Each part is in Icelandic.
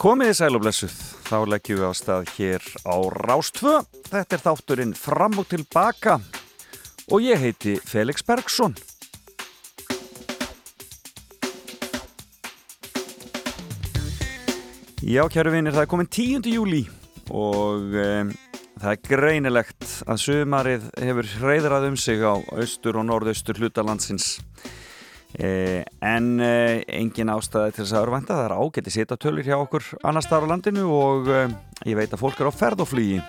Komiði sæl og blessuð, þá leggjum við á stað hér á Rástvö. Þetta er þátturinn fram og tilbaka og ég heiti Felix Bergsson. Já, kæru vinir, það er komin 10. júli og um, það er greinilegt að sumarið hefur hreyðrað um sig á austur og norðaustur hlutalandsins. Eh, en eh, engin ástæði til þess að örvænta það er ágætti sittatölur hjá okkur annar staðar á landinu og eh, ég veit að fólk er á ferð og flugi.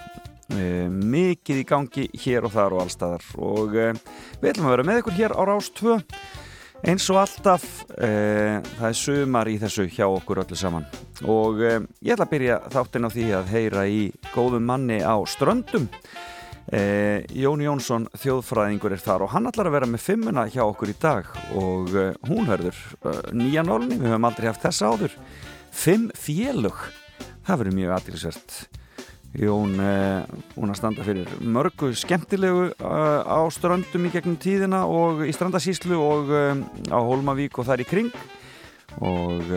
Mikið í gangi hér og þar og allstaðar og við ætlum að vera með ykkur hér á Rás 2 eins og alltaf. Það er sumar í þessu hjá okkur öllu saman og ég ætla að byrja þáttinn á því að heyra í góðum manni á ströndum Eh, Jón Jónsson þjóðfræðingur er þar og hann ætlar að vera með fimmuna hjá okkur í dag og eh, hún verður eh, nýja nólni, við höfum aldrei haft þessa áður. Fimm félög. Það verður mjög aðtilsvert Jón, hún að standa fyrir mörgu skemmtilegu á ströndum í gegnum tíðina og í strandasíslu og á Holmavík og þar í kring. Og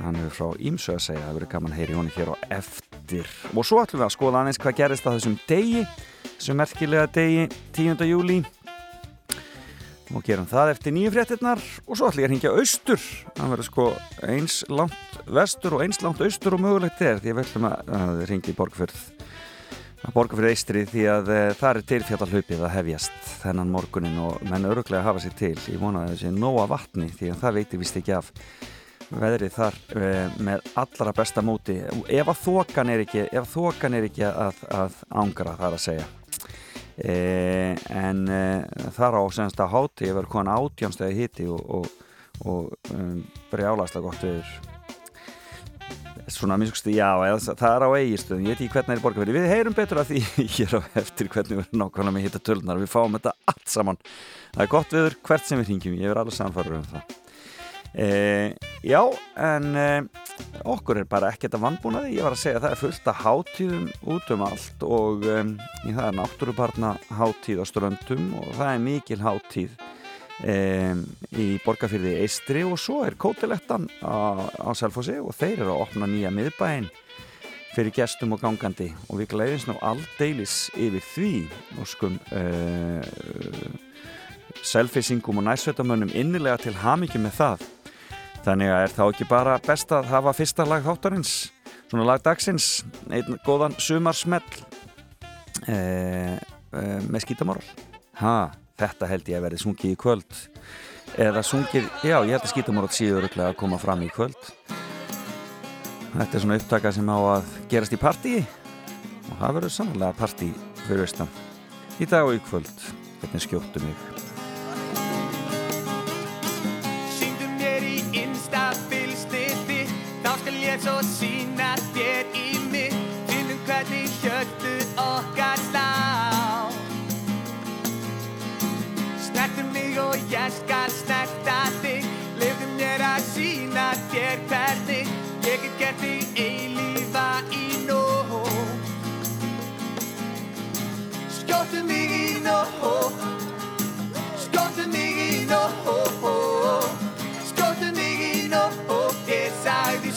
hann hefur frá Ímsö að segja. Að það verður gaman að heyri honi hér á eftir. Og svo ætlum við að skoða aðeins hvað gerist að þessum degi þessu merkilega degi 10. júli og gerum það eftir nýju fréttinnar og svo ætlum ég að hingja austur. Það verður sko eins langt vestur og eins langt austur og mögulegt er því að við ætlum að ringi borgfjörð að borgfjörð eistri því að e, það er til fjallarhlaupið að hefjast þennan morgunin og menn öruglega hafa sér til. Ég vonaði þessi nóa vatni því að það veitir vist ekki af veðrið þar e, með allra besta móti. Ef að þokan er ekki, þokan er ekki að, að ángra þar að segja en e, þar á senst að háti yfir konan átjónstegi hitti og, og, og um, brjálagslega gott viður svona minnst, já, það er á eigirstöðum ég veit ekki hvernig það er borgarfyrir, við heyrum betur að því hér á eftir hvernig erum nákvæmlega með hitta tölunar, við fáum þetta allt saman. Það er gott viður hvert sem við ringjum ég er alveg samfarður um það E, já, en e, okkur er bara ekkert að vannbúnaði, ég var að segja að það er fullt af hátíðum út um allt og e, það er náttúrubarna hátíð á ströndum og það er mikil hátíð í borgarfyrði Eistri og svo er kótilettan á, á Selfossi og þeir eru að opna nýja miðbæinn fyrir gestum og gangandi og við glæðum svona aldeilis yfir því. Og skum selfisingum og næsveitamönnum innilega til hamingi með það Þannig að er þá ekki bara best að hafa fyrsta lag þáttarins, svona lag dagsins, einn góðan sumarsmell e, e, með skítamoral. Ha, þetta held ég að verði sungið í kvöld. Eða sungið, já ég held að skítamoral síður að koma fram í kvöld. Þetta er svona upptaka sem á að gerast í partíi og það verður sannlega partí fyrir austan. Í dag og í kvöld, hvernig skjóttu mig. Þér hvernig Ég get gert þig eilífa í nóg Skjóttu mig í nóg Skjóttu mig í nóg Skjóttu mig í nóg Ég sagði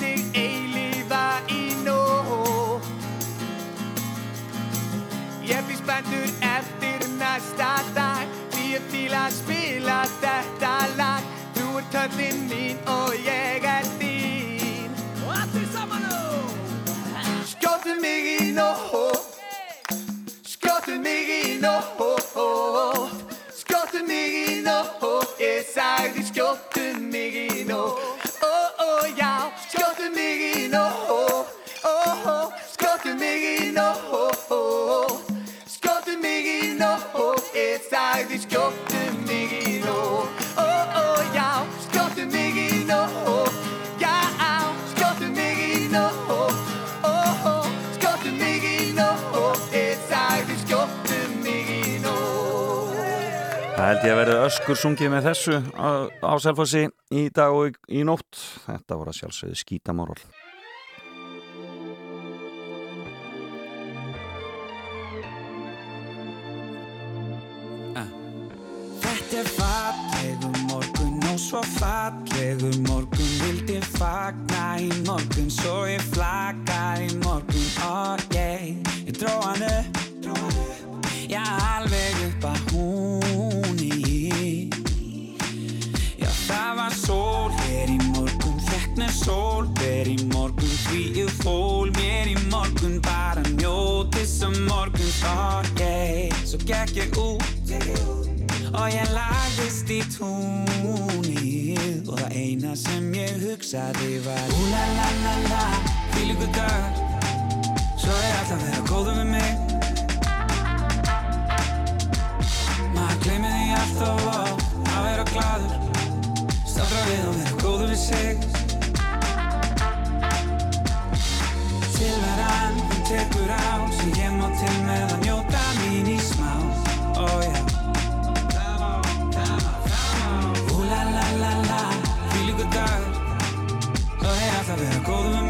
þig eilífa í nóg Ég blir spenntur eftir næsta dag. Því ég fíla að spila þetta lag. Þú ert höllin mín og ég er þín. Og allir saman nú! Skjóttu mig í nótt. Skjóttu mig í nótt. Skjóttu mig í nótt. Ég sagði skjóttu Það held ég að verði öskur sungið með þessu á, á Selfossi í dag og í, nótt. Þetta voru að sjálfsögðu skítamorál. Þetta er fallegur morgun og svo fallegur morgun Vildi fagna í morgun svo ég flagga í morgun Og ég, ég dró hann upp, Já, alveg upp að húni sól hér í morgun ég fól mér í morgun Bara njóti sem morgun Og ég, svo gekk ég út, Og ég lagðist í túnið. Og það eina sem ég hugsaði var Ú la la la la, fylgur dag. Svo er alltaf að vera góður við mig. Maður gleymið því alltaf oft Að vera gladur Staldra við og vera góður við sig tekur á Sem ég má til með að njóta mín í smá. Ó já Ú la la la la, fylgur dag Svo er alltaf að vera góður við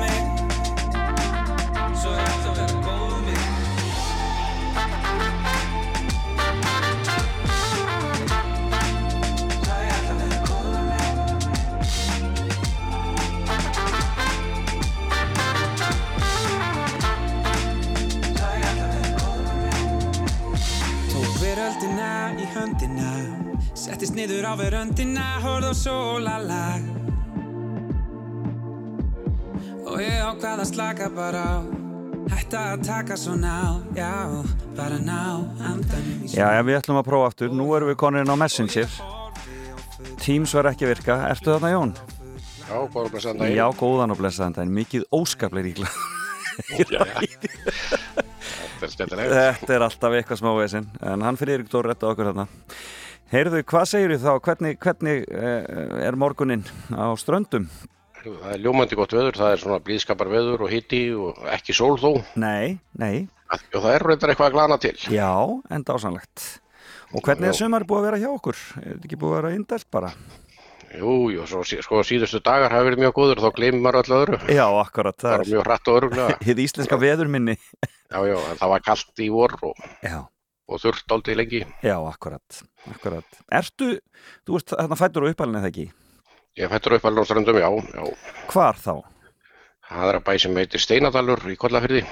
höndina Settist niður á veröndina Hörð á sólalag Og ég ákvað að slaka bara á Hætta að taka svona á Já, bara ná andanum í Já, já, við ætlum að prófa aftur. Nú erum við konin á Messenger. Teams var ekki að virka. Ertu þarna, Jón? Já, góður blessaðan daginn. Já, góðan og blessaðan daginn. Mikið óskaplega ríkla. Já, skemmtilegt. Þetta er alltaf eitthvað smá vesinn. En hann fyrir Erik Dór rétta okkur þarna. Heyrðu, hvað segir þú þá? Hvernig, hvernig eh, er morguninn á ströndum? Það er ljómandi gott veður, það er svona blíðskapar veður og hitti og ekki sól þó. Nei, nei. Og það er reyndar eitthvað að glana til. Já, en dásanlegt. Og hvernig er sumar búið að vera hjá okkur? Er þetta ekki búið að vera indelt bara? Jú, jú, svo, sko síðustu dagar hafa verið mjög góður og þá gleymir maður öllu öðru. Já, akkurat. Það er mjög hratt og öruglega. hið íslenska veðurminni. Já, já, en það var kallt í vor og, og þurrt aldrei lengi. já, akkurat. akkurat. Ertu, þú veist, þarna fættur á uppalinn eða ekki? Ég fættur upp alveg á strandum, já, já. Hvar þá? Það er að bæ sem heitir Steinadalur í Kollafyrði,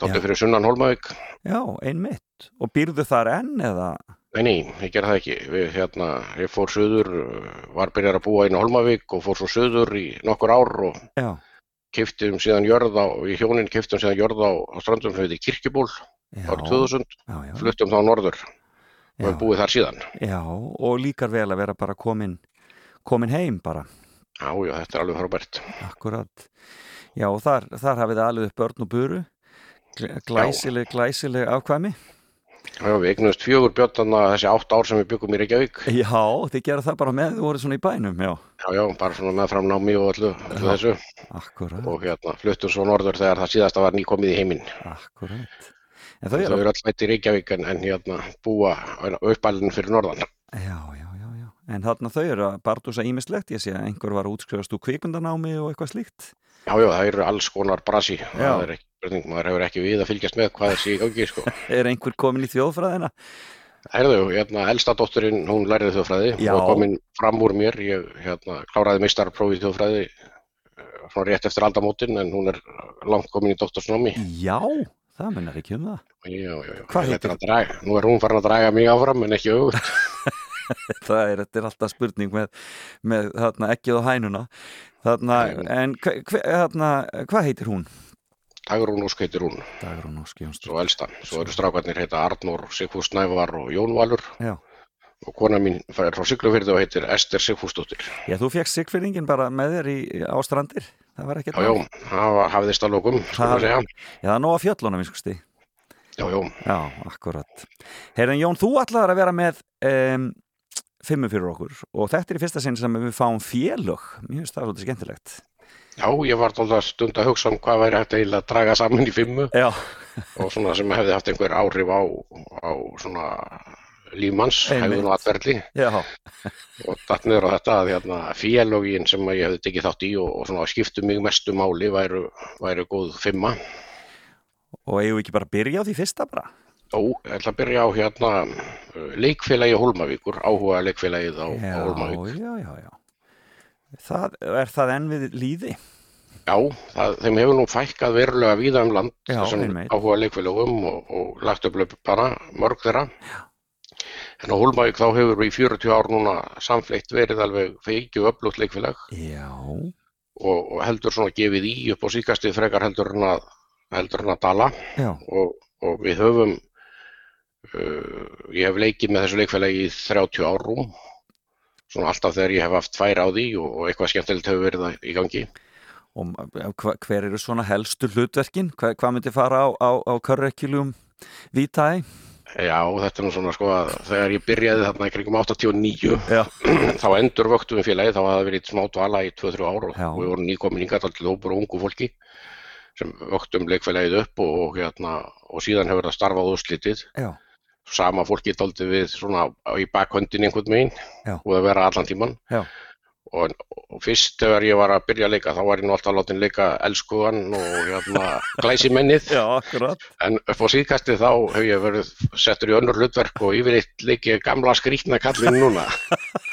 dóttir fyrir sunnan Holmavík. Já, einmitt. Og býrðu þar enn eða? Nei, nei, ég gerði það ekki. Við, hérna, ég fór söður, var byrjar að búa inn á Holmavík og fór svo söður í nokkur ár og Já, keftum síðan jörð á, í hjónin keftum síðan jörð á, á strandum sem heitir Kirkjuból já, árið 2000, já, já, fluttum þá norður og við búið þar síðan. já, og líkar vel að vera bara komin, komin heim bara. Já, já, þetta er alveg frábært. Akkurat. Já, og þar, þar hafið þið alveg börn og buru. Gl- Glæsileg, glæsileg afkvæmi. Já, við eignumst fjögur björnana þessi átt ár sem við byggum í Reykjavík. Já, þið gerðu það bara með, þú voru svona í bænum, já. Já, já, bara svona með framnámi og öllu, öllu þessu Akkurat, og hérna fluttum svo norður þegar það síðasta var nýkomið í heiminn. akkurat. En Þau eru, eru alltaf í Reykjavík en, hérna búa uppalinn fyrir norðan. já, já, já, já. En þarna þau eru að bardúsa ímislegt, ég sé að einhver var útskrifast úr kvikmyndanámi og eitthvað slíkt. Já, já, það eru alls konar brasi. Það er ekki spurning, maður hefur ekki við að fylgjast með hvað þessi í gangi, sko. Er einhver komin í þjóðfræðina? Herðu, hérna, elsta dótturinn, hún lærði þjóðfræði Já. og komin fram úr mér, ég hérna, kláraði meistarprófi í þjóðfræði svona rétt eftir aldamótin en hún er langt komin í doktorsnámi. Já, það mennar ekki um það. Já, já, já. Hvað heitir- er að draga- Nú er hún farin að draga mig áfram en ekki auðvitað. Það er, þetta er alltaf spurning með, með þarna, ekkið og hænuna. Þarna, en hve, hve, þarna, hvað heitir hún? Dagrún Ósk heitir hún, Dagrún Ósk Jónsdóttir. svo elsta. Svo eru strákarnir heita Arnór Sigfús Snævar og Jón Valur Já. og kona mín er frá Siglufyrði og heitir Ester Sigfúsdóttir. Já, þú fekk sigfyrringin bara með þér í, á strandir. Það var ekkert Já, já, það hafðist að lókum, sko að segja. Já, það er nóg að fjöllunum, vinskusti. Já, já, Já, akkurat. Heyrðan Jón, þú ætlaðar að vera með um, fimmu fyrir okkur og þetta er í fyrsta sinn sem við fáum félög. Það svolítið skemmtilegt. Já, ég var alltaf stund að hugsa um hvað væri hægt að draga saman í fimmu Já, og svona sem hefði haft einhver áhrif á, á svona lífmanns, hefði nú atverðli og datt niður á þetta að hérna, félögin sem ég hefði tekið þátt í og, og svona skiptu mig mestu máli væru, væru góð fimma. og eigum við ekki bara að byrja á því fyrsta bara? Jó, ég ætla að byrja á hérna leikfélagi Hólmavíkur, áhuga leikfélagið á, á Hólmavík. já, já, já. Það, er það enn við líði? Já, það, þeim hefur nú fækkað verulega víða um land Já, þessum áhuga leikfélagum og, og lagt upp löpana, mörg þeirra. En á Hólmavík þá hefur við í 40 ár núna samfleitt verið alveg feikju öflugt leikfélag. Já, og, og heldur svona gefið í upp á síkastið frekar heldur en að, heldur en að dala já, og, og við höfum, uh, ég hef leikið með þessu leikfélagi í 30 árum, svona alltaf þegar ég hef haft tvær á því og, og eitthvað skemmtilegt hefur verið í gangi. og hva, hver eru svona helstu hlutverkin? Hva, hvað myndi fara á, á, á curriculum vitae? Já, þetta er nú svona sko að þegar ég byrjaði þarna í kringum 89 Já, þá endur vöktum við félagi, þá hafði verið smá dvala í 2-3 ár og við vorum nýkomin hingað til hópur og ungu fólki sem vöktum leikfélagið upp og, og, hérna, og síðan hefur það starfað úrslitið. já, Sama fólki daldi við svona í bakhöndin einhvern veginn og að vera allan tíman. Og, og fyrst þegar ég var að byrja að leika þá var ég nú alltaf látin leika elskugan og hérna glæsimennið. En upp á síðkasti þá hef ég verið settur í önnur hlutverk og yfirleitt leikið gamla skrýtna kallin núna.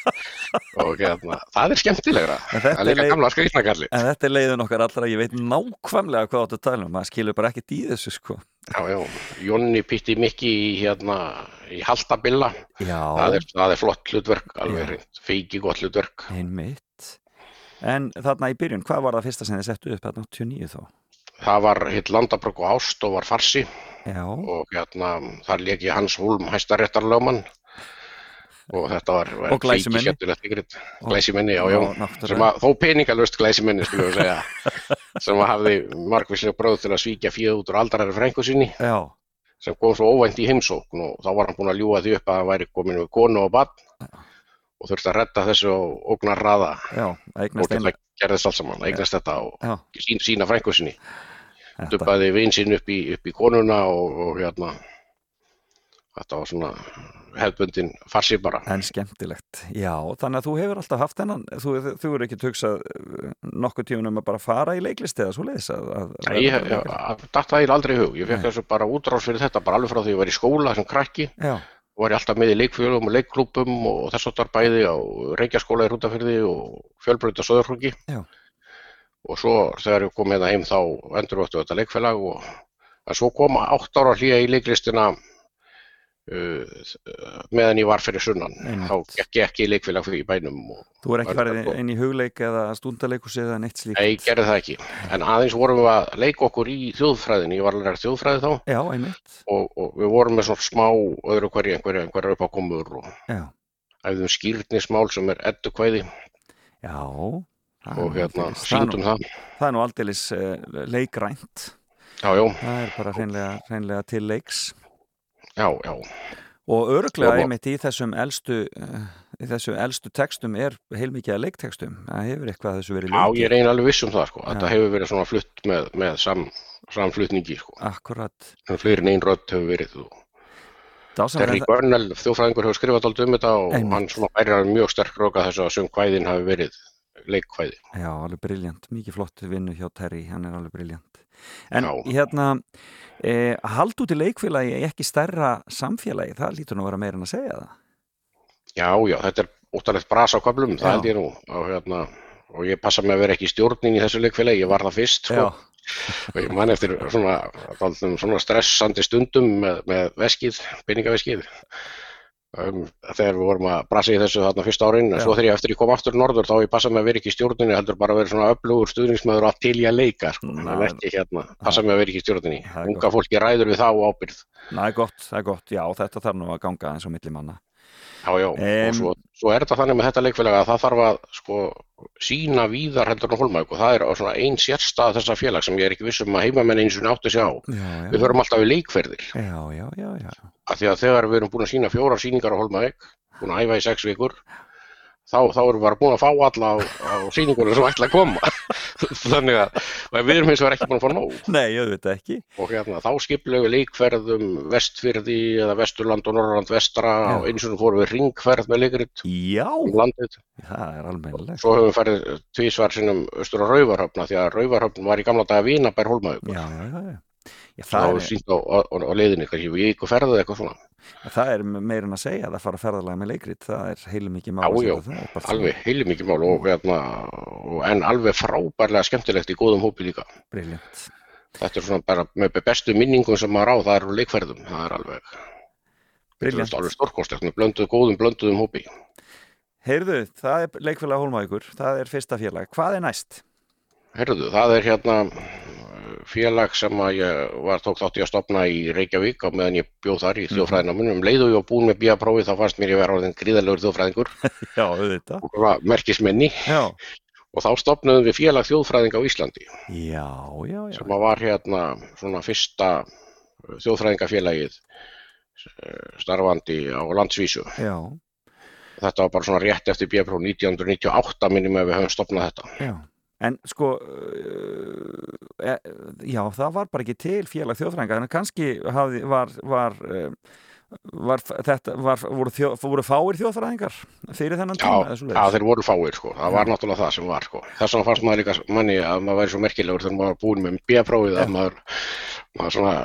og hérna, það er skemmtilegra En þetta að er leika leið- gamla skrýtna kallin. En þetta er leiðin okkar allra, ég veit nákvæmlega hvað að tala um, maður skilur bara ekkert í þessu sko. Já, já, Jonni pitti mikki í, hérna, í Haltabilla. Já, Það er, það er flott hlutverk, alveg hreint, feiki gott hlutverk. einmitt. En þarna í byrjun, hvað var það fyrsta sem þið settu upp þarna 89 þó? Það var hitt Landabrögg og Ást og var farsi Já, og hérna, þar leik ég Hans Hólm hæstaréttarlögmann og þetta var, var Og glæsimenni. já, já. Sem að, þó peningalust glæsimenni, skulum við segja, sem að hafði margvíslega bröð til að svíkja fíð út úr aldarari frængu sinni, já, sem kom svo óvænt í heimsókn og þá var hann búinn að ljúga því upp að hann væri komin við konu og bann og þurfti að redda þessu og ógnar raða og til að gerðist allt saman, eignast þetta og sín, sína frængu sinni. þetta, Dubbaði vin sinn upp upp í konuna og, og hérna, þetta var svona hefðbundin farsi bara. en skemmtilegt. Já, þannig að þú hefur alltaf haft þennan, þú, þú eru ekki hugsað uh, nokkuð tíun um að bara fara í leiklist eða svo leiðis að, að, að Ég, bara datt það eiginlega aldrei hug, ég fekk Nei. þessu bara útrás fyrir þetta bara alveg frá því ég var í skóla sem krakki. Já, var ég alltaf með í leikfjölum og leikklúpum og þess áttar bæði á Reykjaskóla í Rútafyrði og fjölbreyta Söðurhróki Já. og svo þegar ég kom með það heim þá endurvöktu þetta leikfélag og að svo kom átt ára hlýja í leiklistina meðan ég var fyrir sunnan Einmitt. þá gekk ég ekki í leikfélag fyrir bænum þú er ekki farið inn í hugleik eða stúndaleikus eða neitt slíkt. Nei, ég gerði það ekki en aðeins vorum við að leika okkur í þjóðfræðin ég var alveg þjóðfræði þá Já, einmitt. og, og við vorum með svona smá öðru hverju einhverja, einhverja uppákomur og Já, æfðum skýrnismál sem er eddukvæði já. það er og hérna aldeilis- það nú- síndum það. Er nú aldeilis uh, leikrænt. Já, já, Það er bara hreinlega til leiks. Já, já, Og örglega Og- einmitt í þessum elstu, uh, í þessum elstu textum er heilmikið að leiktekstum. Það hefur eitthvað þessu verið já, leikið. ég er eiginlega alveg viss um það, sko. Þetta Já. hefur verið svona flutt með, með sam, samflutningi, sko. Akkurat. En fleiri en einn rödd hefur verið. Dásamlega Terry Burnell, þjófræðingur, hefur skrifað aldrei um þetta og Einmitt. hann svona bærir mjög sterk róka þessu að söngkvæðin hafi verið leikkvæði. Já, alveg briljant, mikið flott vinnu hjá Terry, hann er alveg briljant. En Já. hérna, e, haldu til leikfélagi ekki stærra samfélagi, það lítur nú að vera meira en að segja það. Já, já, þetta er óttalegt bras á köflum, það held ég nú. Og, hérna, og ég passa mig að vera ekki í stjórnin í þessu leikfélagi, ég var það fyrst sko. og ég man eftir svona, svona stressandi stundum með, með veskið, peningaveskið um, þegar við vorum að brasa í þessu þarna fyrsta árin, en svo þegar ég eftir ég kom aftur norður þá ég passa mig að vera ekki í stjórninni, heldur bara að vera svona öflugur stuðningsmæður að til ég að leika sko. En ekki hérna, passa mig að vera ekki í stjórninni. Það er unga fólki ræður við þá ábyrð það er gott, það er gott, já, þetta þarf nú að ganga eins og milli manna. Já, já, Em, og svo, svo er þetta þannig með þetta leikfélag að það þarf að sko sína víðar heldur en Hólmavík og það er svona ein sérstað þessa félag sem ég er ekki viss um að heimamenn eins og áttu sig á. Já, Við förum alltaf í leikferðir Já, já, já, já. af því að þegar við erum búin að sína fjórar síningar á Hólmavík, búin að æfa í sex vikur, þá, þá erum við bara búin að fá alla á, á síningunum sem ætla að koma. Þannig að og við erum hins vegar ekki búin að fá nóg Nei, ég veit ekki. og hérna þá skiplega við leikferðum vestfyrði eða vesturland og norrland vestra Já. og eins og nú fórum við ringferð með leikrit Já, um landið það er almennilegt. Svo höfum við farið tvísvar sinnum austur á Rauvarhöfna því að Rauvarhöfn var í gamla daga Vínabær Hólmavíkur. Já, já, já, já. Já, Það er, sínt á, á, á leiðinni, kannski við ykkur ferðið eitthvað svona. Það er meira en að segja að fara ferðalega með leikrit, það er heilum mikið mál að allt Alveg heilum mikið mál og, hérna, og en alveg frábærlega skemmtilegt í góðum hópi líka. Briljant. Þetta er svona bara með bestu minningum sem maður á, það eru leikferðum. Það er alveg, alveg stórkostlegt með blönduð, góðum blönduðum hópi. Heyrðu, það er leikfélag Hólmavíkur, það er fyrsta félag. Hvað er næst? Herðu, það er hérna félag sem að ég var tók þátt í að stopna í Reykjavík á meðan ég bjóð þar í Mhm. þjóðfræðinamunum. Um leið og ég var búin með bíaprófi þá fannst mér ég vera orðin gríðalegur þjóðfræðingur Já, auðvitað. og var merkismenni Já, og þá stopnaðum við félag þjóðfræðinga á Íslandi já, já, já. sem að var hérna svona fyrsta þjóðfræðingafélagið eh, starfandi á landsvísu. Já, Þetta var bara svona rétt eftir bíaprófi 1998 minnum að við höfum stopnað þetta. já. En sko, e, já, það var bara ekki til félag þjóðfrænga, en kannski hafði, var, var, uh, var, þetta, var, voru, þjó, voru fáir þjóðfræðingar fyrir þennan tíma? Já, þeir voru fáir sko, það var náttúrulega það sem var sko. Þess vegna fannst maður líka manni að maður væri svo merkilegur þegar maður var búin með bíaprófið að maður, maður svona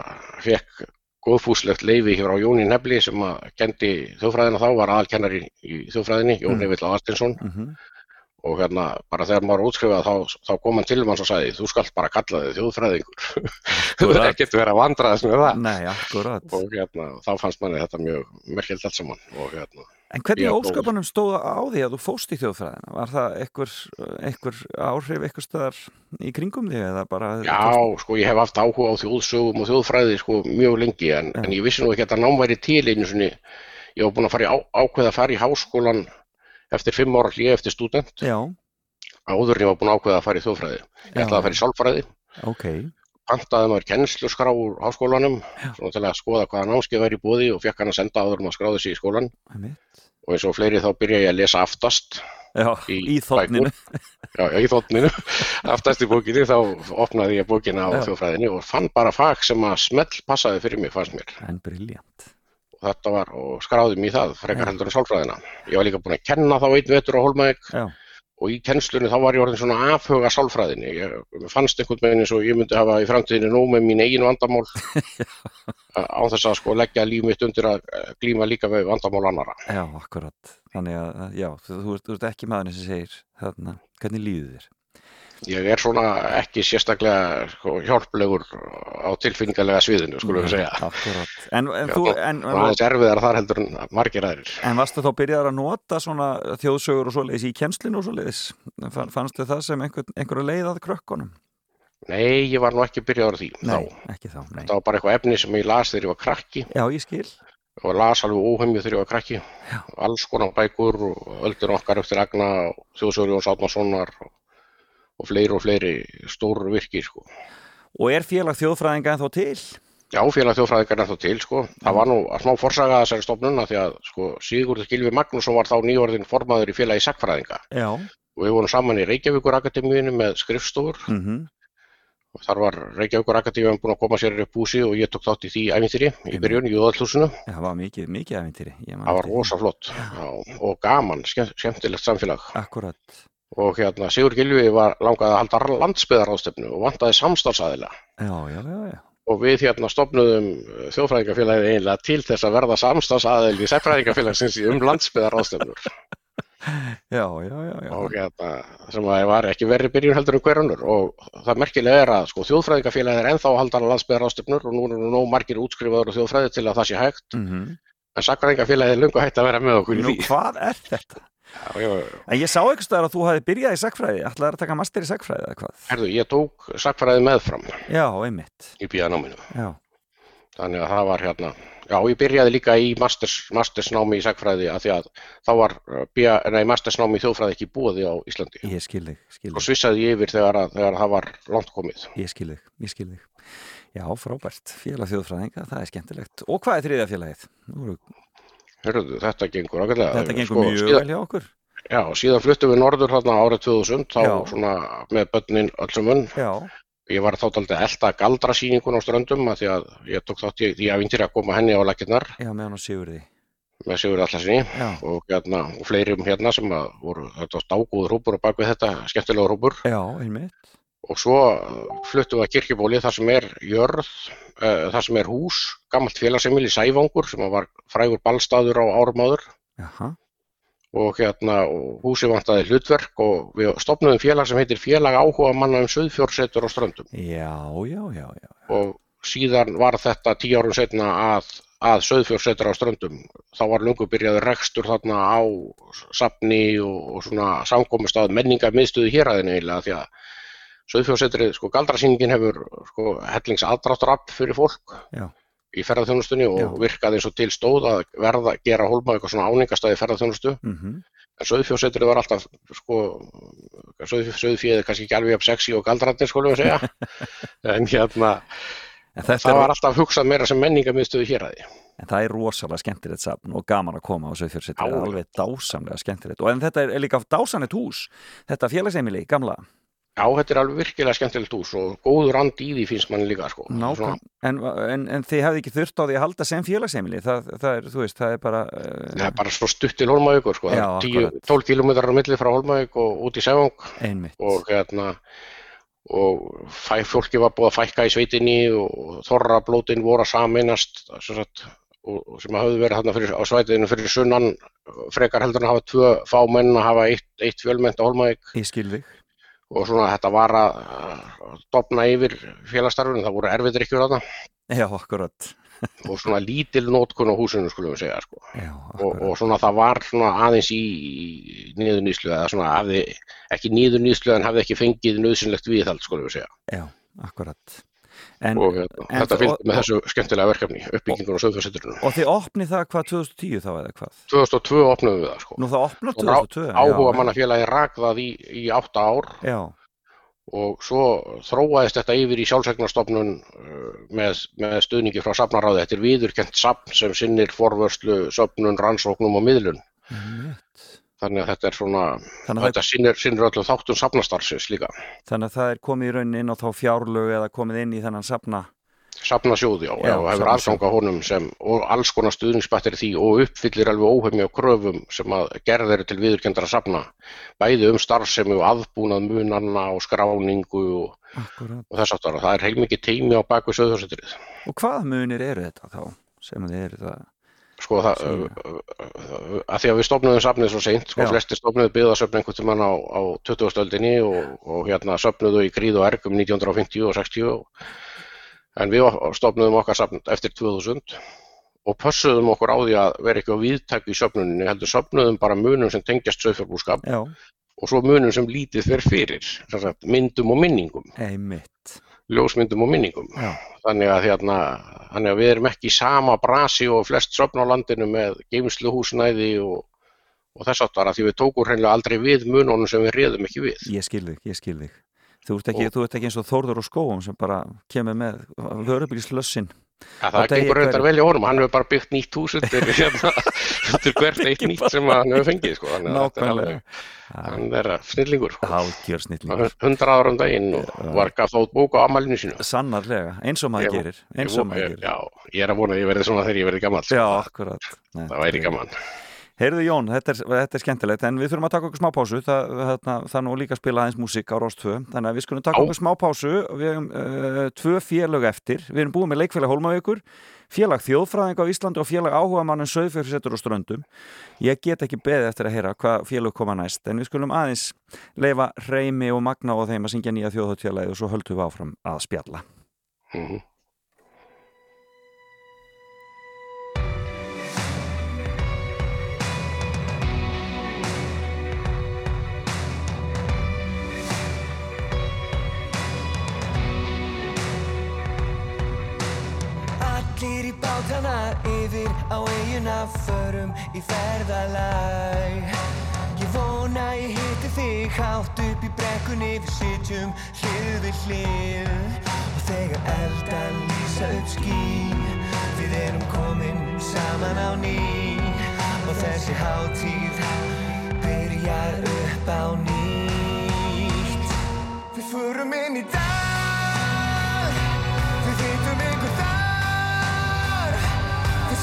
fekk góðfúslegt leifi hér á Jóni Nefli sem að kendi þjóðfræðina þá, var aðalkennari í þjóðfræðinni, Jón Mm. Evill Aðarstinsson Mhm. Og hérna bara þegar maður útskrifað þá, þá kom hann til manns og sagði þú skalt bara kalla þig þjóðfræðingur. Þú er ekkert verið að vandraðast með það. Nei, akkurat. og hérna þá fannst manni þetta mjög merkilt allt saman. Og hérna En hvernig ósköpunum stóð á því að þú fóst í þjóðfræðina? Var það einhver, einhver áhrif einhver staðar í kringum bara... Já, sko ég hef haft áhuga á þjóðsögum og þjóðfræði sko mjög lengi en, en ég vissi nú ekki að þetta nám væri til einu sinni. Ég var búin að fara í á, ákveða að fara í háskólan eftir fimm ára hlýja eftir stúdent. Já, áður ég var búin ákveða að fara í þjóðfræði. Ég ætlaði að fara í sálfræði. Ok. pantaði maður kennsluskrá úr háskólanum til að skoða hvaða námskeið væri í bóði og fekk hann að senda áður að skráði sig í skólan Einmitt. og eins og fleiri þá byrja ég að lesa aftast. Já, Í í, þotninu. já, í þóttninu aftast í bókinni þá opnaði ég bókina á Já. þjóðfræðinni og fann bara fag sem að smell passaði fyrir mig fannst mér þetta var og skráði mig í það frekar Já. heldur en sálfræðina ég var líka búin að kenna þá einn vetur á Holmæk og í kennslunni þá var ég orðin svona afhuga sálfræðinni ég fannst einhvern veginn eins og ég myndi hafa í framtíðinni nóg með mín eigin vandamál á þess að sko leggja líf mitt undir að eh, glíma líka við vandamál annara já, akkurat. Þannig að, já, þú, ert, þú ert ekki maðurinn sem segir þarna, hvernig líður þér? Ég er svona ekki sérstaklega sko, hjálplegur á tilfinningalega sviðinu skulum við segja Akkurat. En, en Já, þú, en, og aðeins erfiðar þar heldur en margir aðrir en varstu þá byrjaðar að nota svona þjóðsögur og svoleiðis í kjenslinu og svoleiðis? Fann- Fannstu það sem einhver, einhverja leið að krökkunum? nei, ég var nú ekki byrjaður því Nei, þá ekki þá, nei. það var bara eitthvað efni sem ég las þegar ég var krakki Já, ég og las alveg óhemju þegar ég var krakki Já. alls konar bækur og öldin okkar eftir Agna og Þjóðsögur Jóns Átmarssonar og, og fleiri og fleiri stóru virki sko. Og er félag þjóðfræðinga en þó til? Já, félag þjóðfræðingar er ennþá til sko. það var nú að smá forsaga að þessari stofnun af því að sko, Sigurður Gilvi Magnússon var þá nýjórðin formaður í félagi Sackfræðinga Já. og við vorum saman í Reykjavíkur Akademíinu með skrifstofur Mm og þar var Reykjavíkur Akademíun búin að koma sér upp húsi og ég tók þátt í því æfintýri í byrjun í Jóðalhúsinu Það var mikið, mikið man það var rosa flott Já, og gaman, skemmt, skemmtilegt samfélag Akkurat. Og hérna Sigur Gilvi var langað að halda landsbyðaráðstefnu og vantaði já. og við hérna stopnuðum þjóðfræðingafélagið einlega til þess að verða samstarfsaðil í sefræðingafélagsins um já. og hérna, sem að var ekki verri byrjun heldur en hver önnur og það merkilega er að sko, þjóðfræðingafélagið er ennþá að halda landsbyðar ástefnur og nú eru nóg margir útskrifaður og þjóðfræði til að það sé hægt Mm en sakfræðingafélagið er lungu hægt að vera með okkur Nú, hvað er þetta? Já, já. En ég sá eitthvað staðar að þú hafi byrjað í sagfræði, ætlaði að taka master í sagfræði eða hvað? Herðu, ég tók sakfræði meðfram Já, einmitt. í bíðanáminu Já, þannig að það var hérna já, ég byrjaði líka í masters, mastersnámi í sakfræði að því að þá var uh, bía, nei, mastersnámi í þjóðfræði ekki búið á Íslandi ég skil þig, skil og svissaði ég yfir þegar, að, þegar það var langt komið ég skil þig, ég skil þig. Já, frábært, félag þjóðfræðinga, það er skemmtilegt. Og hvað er þriðja félagið? Hörðu, þetta gengur ágætlega þetta gengur Sko, mjög vel hjá okkur. Já, síðan fluttum við norður þarna árið 2000 þá Já. svona með börnin öllum munn Já, ég var þá daldið að elda galdrasýningun á ströndum að því að ég tók þátt í því að koma henni á lakinnar já, með hann og Sigurði. með Sigur Allarsinni og, hérna, og fleirum hérna sem að voru þetta var dágóður hópur og bakvið þetta skemmtilega hópur já, einmitt. Og svo uh, fluttum við að kirkjubóli þar sem er jörð, uh, þar sem er hús, gammalt félagsemil í Sævangur sem var frægur ballstaður á árum áður Jaha, og hérna og húsi vantaði hlutverk og við stopnum félag sem heitir Félag áhuga manna um söðfjórsetur á ströndum. Já, já, já, já. og síðan var þetta tíu árum setna að, að söðfjórsetur á ströndum. Þá var lungu byrjaði rekstur þarna á safni og, og svona samkomustað menninga miðstöðu héræðinu eiginlega því að söðfjórsetrið, sko galdrasýningin hefur sko hellings aðdráttur fyrir fólk Já. í ferðarþjónustunni og Já. virkaði eins og til stóð að verða gera hólma eitthvað svona áningastæði ferðarþjónustu Mm En sauðfjórsetrið var alltaf, sko, er kannski ekki alveg jafn sexy og galdrarnir, skulum við segja. en hérna, En það er, var alltaf hugsað meira sem menningamiðstöðu hér að því. en það er rosalega skemmtilegt safn og gaman að koma á Já. alveg dásamlega skemmtilegt. Og en þetta er, er líka dásamlegt hús, þetta félagseimili, gamla. Já, þetta er alveg virkilega skemmtilegt hús og góður andi í því finnst manni líka, sko. Nákvæm. En, en, en þið hefði ekki þurft á því að halda sem félagseimili. Það, það er, þú veist, það er bara... Uh, Það er bara svo stutt til Holmavíkur, sko. Já, það er 10, akkurat. 12 kilometrar á milli frá Holmavík og út í einmitt. og hérna, og fæ, fólki var búið að fækka í sveitinni og þorrablótin voru að saminast, sem sagt, og, sem hafði verið þarna fyrir, á svætiðinu fyrir sunnan frekar heldur en að hafa tvö fámenn að hafa eitt, eitt fjölmennt á Holmavík Ég skil þig. Og svona þetta var að dofna yfir félagstarfinu, það voru erfiðir ykkur þarna Já, akkurat. og svona lítil nótkun á húsinu skulum við segja sko. Já, og, og svona það var svona aðeins í, niðurnýslu eða svona hafði, ekki niðurnýslu en hafði ekki fengið nöðsynlegt viðhald skulum við segja Já, akkurat. En, og hérna, en þetta fylgdi með þessu skemmtilega verkefni uppbyggingur á söðfjörsetturinu og þið opnið það hvað 2010 þá eða hvað? 2002 opnaðum við það sko. Nú það Og rá- 2002? áhuga mannafélagi rak það í, í átta ár Já, og svo þróaðist þetta yfir í sjálfsegnarstofnun uh, með, með stuðningi frá safnaráði. Þetta er viðurkent safn sem sinnir forvörslu, söfnun, rannsóknum og miðlun. einmitt. Þannig að þetta er svona, að, það, þetta sinnir, sinnir öllum þáttum safnastarfsins líka. þannig að það er komið í raunin inn á þá fjárlög eða komið inn í þennan safna. Safnasjóði já, Já, já og hefur safnasjóð. aðgang á honum sem, og alls konar stuðningsbættir því og uppfyllir alveg óhefmi á kröfum sem að gerð eru til viðurkendara safna. Bæði um starfsemi og aðbúnað munanna og skráningu og, og þess aftar. Það er heilmikið teimi á baku söðhjóðsettrið. Og hvaða munir eru þetta þá? Sem þið eru það? Sko það, að því að við stopnuðum safnið svo seint, sko Já. flestir stopnuðu byggðasöfn einhvern tímann á, á 20. öldinni og, og hérna söfnuðu í gríð og erg um 1950 og 60 og, en við stopnuðum okkar safn eftir 2000 og pössuðum okkur á því að vera ekki á viðtæk í söfnuninni, heldur söfnuðum bara munum sem tengjast söðfjárbúskap Já, og svo munum sem lítið fer fyrir, myndum og minningum, einmitt. Ljósmyndum og minningum. Já, Þannig að, hérna, þannig að við erum ekki í sama brasi og flest söfn á landinu með geimsluhúsnæði og, og þess aftar að því við tókum hreinlega aldrei við mununum sem við réðum ekki við. ég skil þig, ég skil þig. Þú ert ekki, þú ert ekki eins og Þórður og skóum sem bara kemur með vörubílslössin. Ja, það gengur reyndar vel í honum, hann hefur bara byggt nýtt hús undir, hérna, undir hvert eitt nýtt sem hann hefur fengið. Sko. Nákvæmlega. Hann er snillingur. Sko. Hálgjör snillingur. Hundra ára um daginn og var gaf þótt bók á ammælinu sínu. Sannarlega, eins og maður gerir. Eins og maður gerir. Já, ég er að vona að ég verði svona þegar ég verði gammal. Já, akkurat. Nei, Það væri gaman. Heyrðu Jón, þetta er, þetta er skemmtilegt en við þurfum að taka okkur smá pásu það, það, það er nú líka spila aðeins músík á Rost 2 þannig að við skulum taka Já. okkur smá pásu við hefum uh, tvö félög eftir við erum búið með leikfélag Hólmavíkur félag þjóðfræðing á Íslandi og félag áhuga mannum söðfjörðsettur og ströndum ég get ekki beðið eftir að heyra hvað félög koma næst en við skulum aðeins leifa Reymi og Magna og þeim að syngja nýja þjóðhóttfélagi og svo höldum við áfram að spjalla Mhm. Allir á eiguna förum í ferðalag. Ég vona ég hitti þig hátt upp í brekkunni við sitjum hlið við hlið. Og þegar eldar lýsa upp ský Við erum komin saman á ný. Og þessi hátíð byrjar upp á nýtt. Við förum inn í dag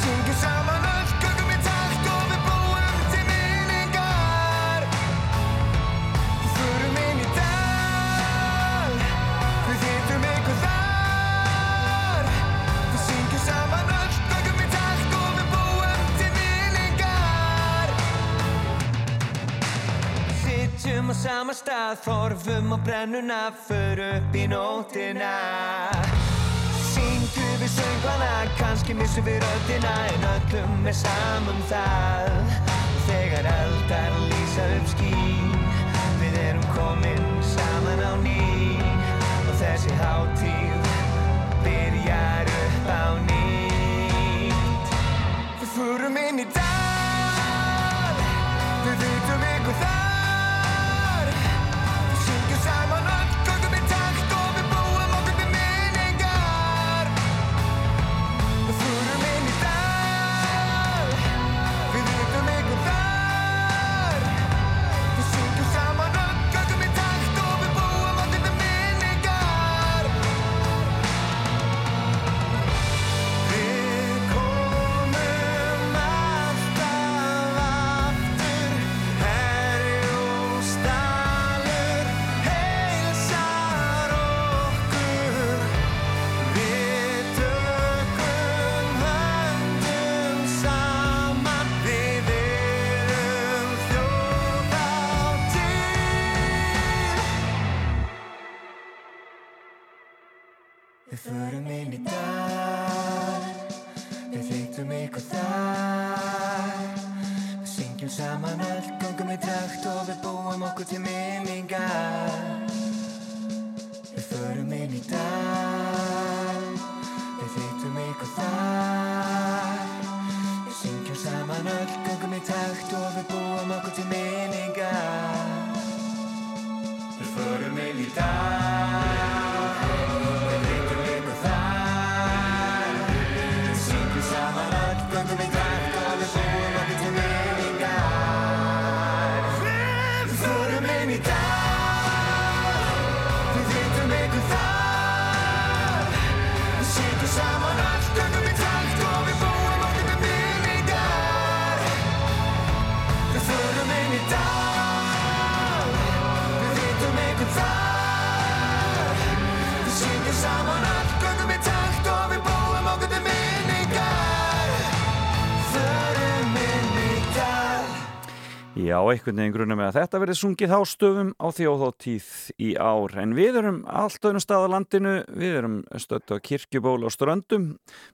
syngjum saman öll göngum í takt og við búum til minningar. Förum inn í dal Við hittum ykkur þar. Við syngjum saman öll göngum í takt og við búum til minningar. Sitjum á sama stað, horfum á brennuna, för upp í nótina við söngvana, kannski missum við röddina En öllum er saman það. Þegar eldar lýsa upp ský Við erum komin saman á ný. Og þessi hátíð byrjar upp á nýtt. Við förum inn í dal Við vitum ykkur þar Já, einhvern veginn grunum með að þetta verði sungið á stöfum á þjóðhóttíð í ár. En við erum allt öðnum stað á landinu. Við erum stödd á kirkjuból og ströndum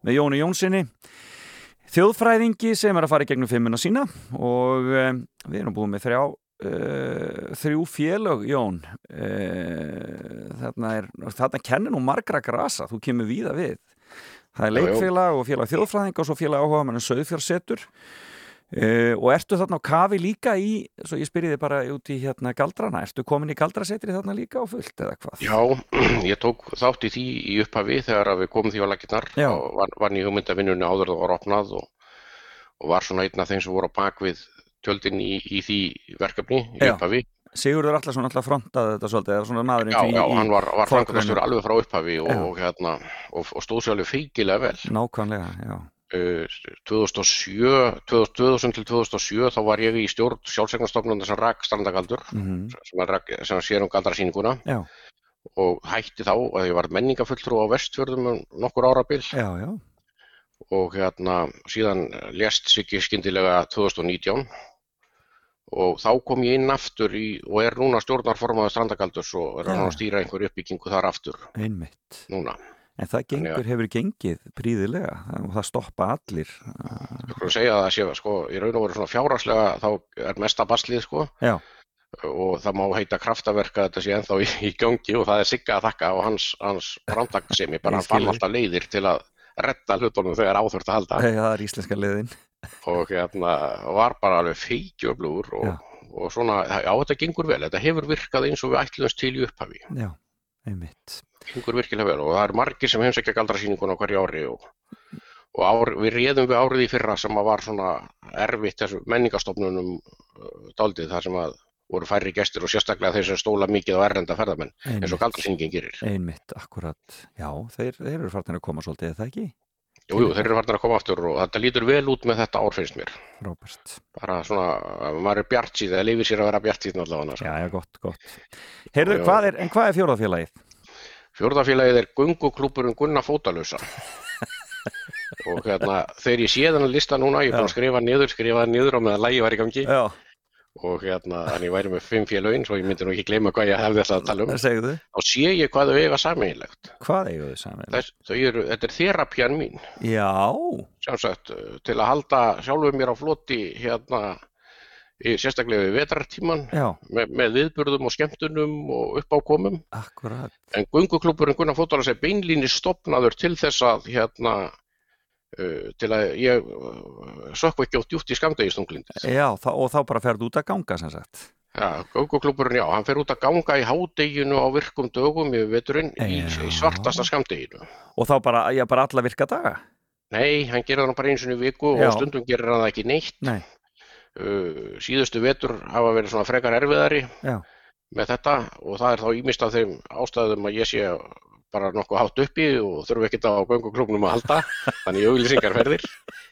með Jóni Jónssoni þjóðfræðingi sem er að fara í gegnum fimmuna sína. Og um, við erum búið með þrjá uh, þrjú félög Jón. Uh, þarna er þarna kennir nú margra grasa. Þú kemur víða við. Það er leikfélag og félag þjóðfræðinga og svo félag áhuga mann söðfjársetur Uh, og ertu þarna á kafi líka í, svo ég spyrði þið bara út í hérna galdrana, ertu komin í galdrasetri þarna líka á fullt eða hvað? Já, ég tók þátt í því í upphafi þegar við komum því á laginnar og var, var í hugmyndavinnunni áður það var opnað og, og var svona einn af þeim sem voru á bakvið tjöldin í, í því verkefni í upphafi. Sigurður Allarsson alltaf frontaði þetta svolítið, eða svona maðurinn Já, já, hann var, var framkvæmastjóri alveg frá upphafi og, og, hérna, og, og stóð sér alveg feikilega vel. Nákvæmlega, já. Uh, 2007, 2000 til 2007 þá var ég í stjórn sjálfsegnastofnum sem rak strandagaldur mhm, sem, að rak, sem sér um galdrasýninguna. Já, og hætti þá að ég var menningafulltrú á vestfjörðum um nokkur árabil. Já, já, og hérna síðan lést Siggi skyndilega 2019 og þá kom ég inn aftur í, og er núna stjórnarformaður strandagaldurs og er að stýra einhver uppbyggingu þar aftur einmitt. núna. En það gengur, hefur gengið príðilega og það stoppa allir. Skulum segja að það sé, sko, í raun og veru svona fjárhagslega þá er mesta baslið, sko, Já, og það má heita kraftaverk að þetta sé ennþá í, í gangi og það er Sigga að þakka og hans, hans framtaksemi, bara fann alltaf leiðir til að retta hlutunum þegar áþurft að halda. Það er íslenska liðin. og hérna var bara alveg feikjöflugur og, og svona, já þetta gengur vel, þetta hefur virkað eins og við ætlumst til í upphafi, Já, einmitt. Gengur virkilega vel og það er margir sem heimsækja galdrasýninguna hverju ári og, og ár, við réðum við árið í fyrra sem að var svona erfitt þessu menningastofnunum uh, daldið þar sem að voru færri gestir og sérstaklega þeir sem stóla mikið á errenda ferðamenn eins og galdrasýningin gerir. einmitt, akkurat. Já, þeir, þeir eru farnir að koma svolítið, er það ekki? Jú, jú, þeir eru farnir að koma aftur og þetta lítur vel út með þetta ár finnst mér. Róbert. Bara svona, maður er bjart síðan, það lifir sér að vera bjart síðan allavega. Já, já, gott, gott. Heyrðu, hvað er, en hvað er fjórðafélagið? Fjórðafélagið er gunguklúburinn Gunna Fótalösa og hérna þegar ég sé þennan lista núna, ég er búinn að skrifa niður, skrifa niður á meðan lægi var í gangi. Já, og hérna þannig væri með fimm félögin svo ég myndi nú ekki gleyma hvað ég hefði ætlað að tala um. Þá sé ég hvað þau eiga sameinlegt hvað? Þess, þau eru, þetta er þerapjan mín. Já, sjálfsagt uh, til að halda sjálfur mér á floti hérna sérstaklega við vetrartíman já, með, með viðburðum og skemmtunum og uppákomum akkurat. En gunguklúburinn Gunnar Fótalas er beinlíni stopnaður til þess að hérna uh, til að ég uh, sökku ekki á djúpt í skamdegistunglindir. Já, þá, og þá bara ferðu út að ganga, sem sagt. Ja, gunguklúburinn, já, hann fer út að ganga í hádeginu á virkum dögum yfir veturinn í, Já. í svartasta skamdeginu. Og þá bara, já, bara alla virka daga? Nei, hann gerir það bara eins og í viku Já. og stundum gerir hann það ekki neitt. Nei, Uh, síðustu vetur hafa verið svona frekar erfiðari já, með þetta og það er þá ímist af þeim ástæðum að ég sé bara nokkuð hátt uppi og þurfi ekkert á gönguklubnum að halda þannig auðlýsingarferðir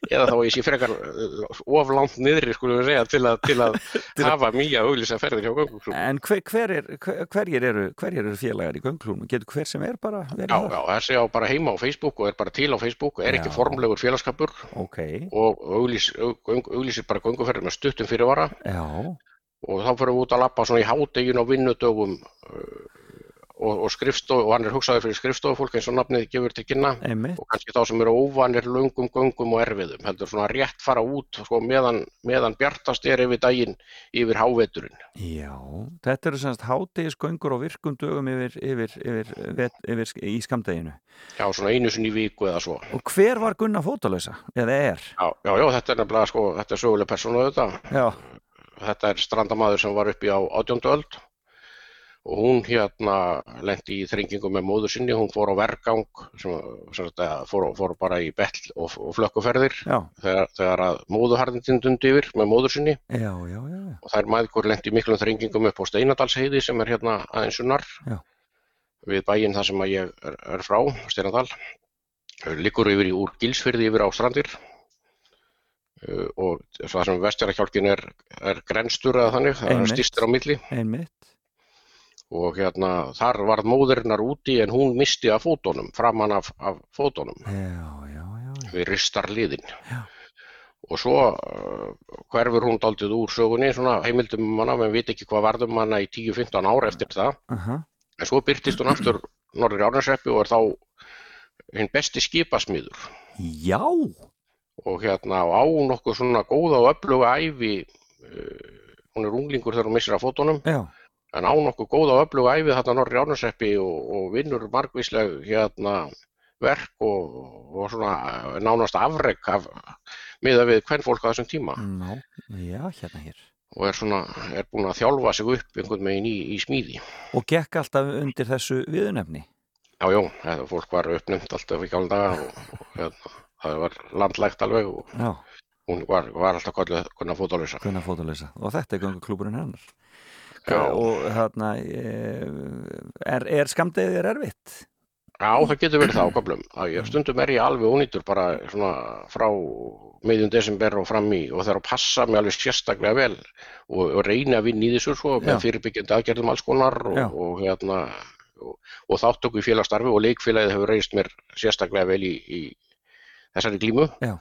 eða þá ég sé frekar uh, of langt niðri skulum við segja til að, til að hafa mýja auðlýsingarferðir hjá gönguklubnum en hver, hver er, hver, hverjir, eru, hverjir eru félagar í gönglúnum? Getur hver sem er bara Já, já, þessi á bara heima á Facebook og er bara til á Facebook og er ekki Já. formlegur félagskapur. Ok, og auglýsir bara gönguferðir með stuttum fyrirvara. Já, og þá fyrir við út að lappa svona í hádegin á vinnudögum uh, og, og skrifstof og hann er hugsaður fyrir skrifstofufólk eins og nafnið gefur til kynna einmitt. og kannski þá sem eru óvanir löngum göngum og erfiðum heldur svona rétt fara út sko, meðan, meðan bjartast er yfir daginn yfir háveturinn Já, þetta eru semst hátegisgöngur og virkum dögum yfir, yfir, yfir, yfir, yfir í skamdeginu. já svona einu sinni viku eða svo Og hver var Gunnar fótalösa? Eða er? já, já, já þetta er nefnilega sko, þetta er söguleg persónu þetta Já, þetta er strandamaður sem var uppi á átjóndu öld og hún hérna lendi í þrengingum með móður sinni, hún fór á vergang sem, sem þetta, fór, fór bara í betl og, og flökkuferðir þegar, þegar að móðuharðindin dundi yfir með móður sinni. Já, já, já, og þær maðgur lendi miklum þrengingum upp á Steinadalsheiði sem er hérna aðeins sunnar Já. við bæinn þar sem að ég er, er frá, Steinadal. Liggur yfir í úr Gilsfyrði yfir á strandir. Uh, og það sem vestjarakjálkin er, er grenstur eða þannig, það er stýstir á milli. Einmitt. Og hérna þar varð móðurinnar úti en hún misti af fótunum, framann af, af fótunum. Já, já, já, já. við ristar liðin Já. og svo uh, hverfur hún daldið úr sögunni svona heimildum um hana, menn veit ekki hvað varðum hana í 10-15 ár eftir það. Aha, en svo byrtist hún aftur norður Árnarsreppi og er þá hinn besti skipasmiður. Já, og hérna á nokkuð svona góða og öfluga ævi uh, hún er unglingur þegar hún missir af fótunum. Já, en á nokkuð góða og öfluga æfi þarna norður í Árnarsreppi og, og vinnur margvísleg hérna verk og, og svona eh, nánast afrek af, miða við hvern fólk á þessum tíma ná, já, hérna hér. og er svona, er búin að þjálfa sig upp einhvern veginn í, í smíði. Og gekk alltaf undir þessu viðunefni. Já, já, fólk var uppnefnt alltaf í gála daga og, og hérna, það var landlægt alveg og Já, hún var, var alltaf kallið kunna fótalösa. Og þetta er gönguklúburinn hennar. Já. Og hérna, eh, er, er skamdegið er erfitt? Já, það getur verið það á ég- Stundum er ég alveg ónýtur bara svona frá meðjum desember og fram í og það er að passa mig alveg sérstaklega vel og, og reyna að vinna í þessu svo með fyrirbyggjandi aðgerðum alls konar og, og hérna og, og þáttöku í félagsstarfi og leikfélagið hefur reist mér sérstaklega vel í, í þessari glímu Já.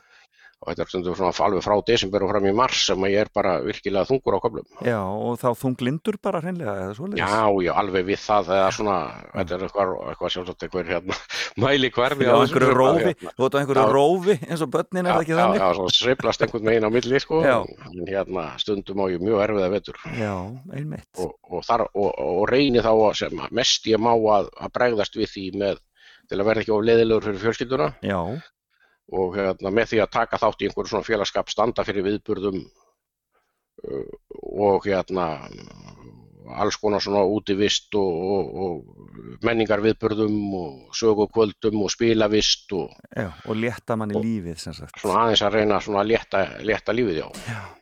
Og þetta er stundum svona alveg frá desember og fram í mars sem að ég er bara virkilega þungur á köflum. Já, og þá þunglindur bara hreinlega eða svoleiðis. Já, já, alveg við það eða svona, þetta er eitthvað, eitthvað sjálfsagt eitthvað hérna, mæli hverfi Já, einhverju rófi, þú veit á einhverju Já. rófi eins og börnin er það ekki já, þannig? já, svo sveiflast einhvern veginn á milli sko, Já. en hérna stundum á ég mjög erfiða vetur Já, einmitt. og, og, þar, og, og reyni þá sem mest ég má að, að bregðast við því með til að verða ekki of leiðilegur fyrir fjölskylduna Já, og hérna, með því að taka þátt í einhverju svona félagskap standa fyrir viðburðum uh, og hérna alls konar svona útivist og, og, og menningar viðburðum og sögukvöldum og spilavist og já, og létta manni lífið sem sagt. svona aðeins að reyna svona að létta, létta lífið já.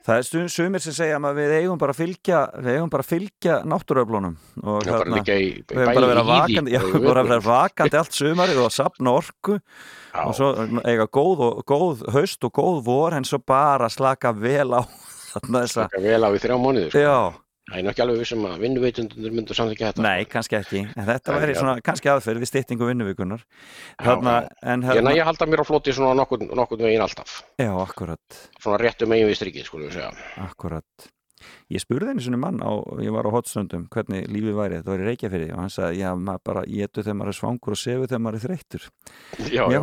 Það er stu- sumir sem segja að við eigum bara að fylgja, við eigum bara að fylgja náttúruöflunum og bara líka í við eigum bara að vera vakandi, já, við bara að vera vakandi allt sumarið og sapna orku Já. og svo eiga góð, og, góð haust og góð vor en svo bara slaka vel á þarna þessa, Taka vel á í þrjá mánuði sko. já, Það er nú ekki alveg vissum að vinnuveitundur myndu samt ekki þetta. nei, kannski ekki en þetta væri svona, kannski aðferð við Já, þarna, já. en Ég næ hérna, að halda mér á floti svona nokkurn veginn alltaf. já, akkurat Svona réttu megin við strikið, skulum við segja. Akkurat. Ég spurði einu svona mann á, ég var á hotstundum, hvernig lífið væri, þetta var í Reykjafyrði og hann sagði, já, maður bara getur þegar maður er svangur og sefur þegar maður er þreyttur. Já, Mér já.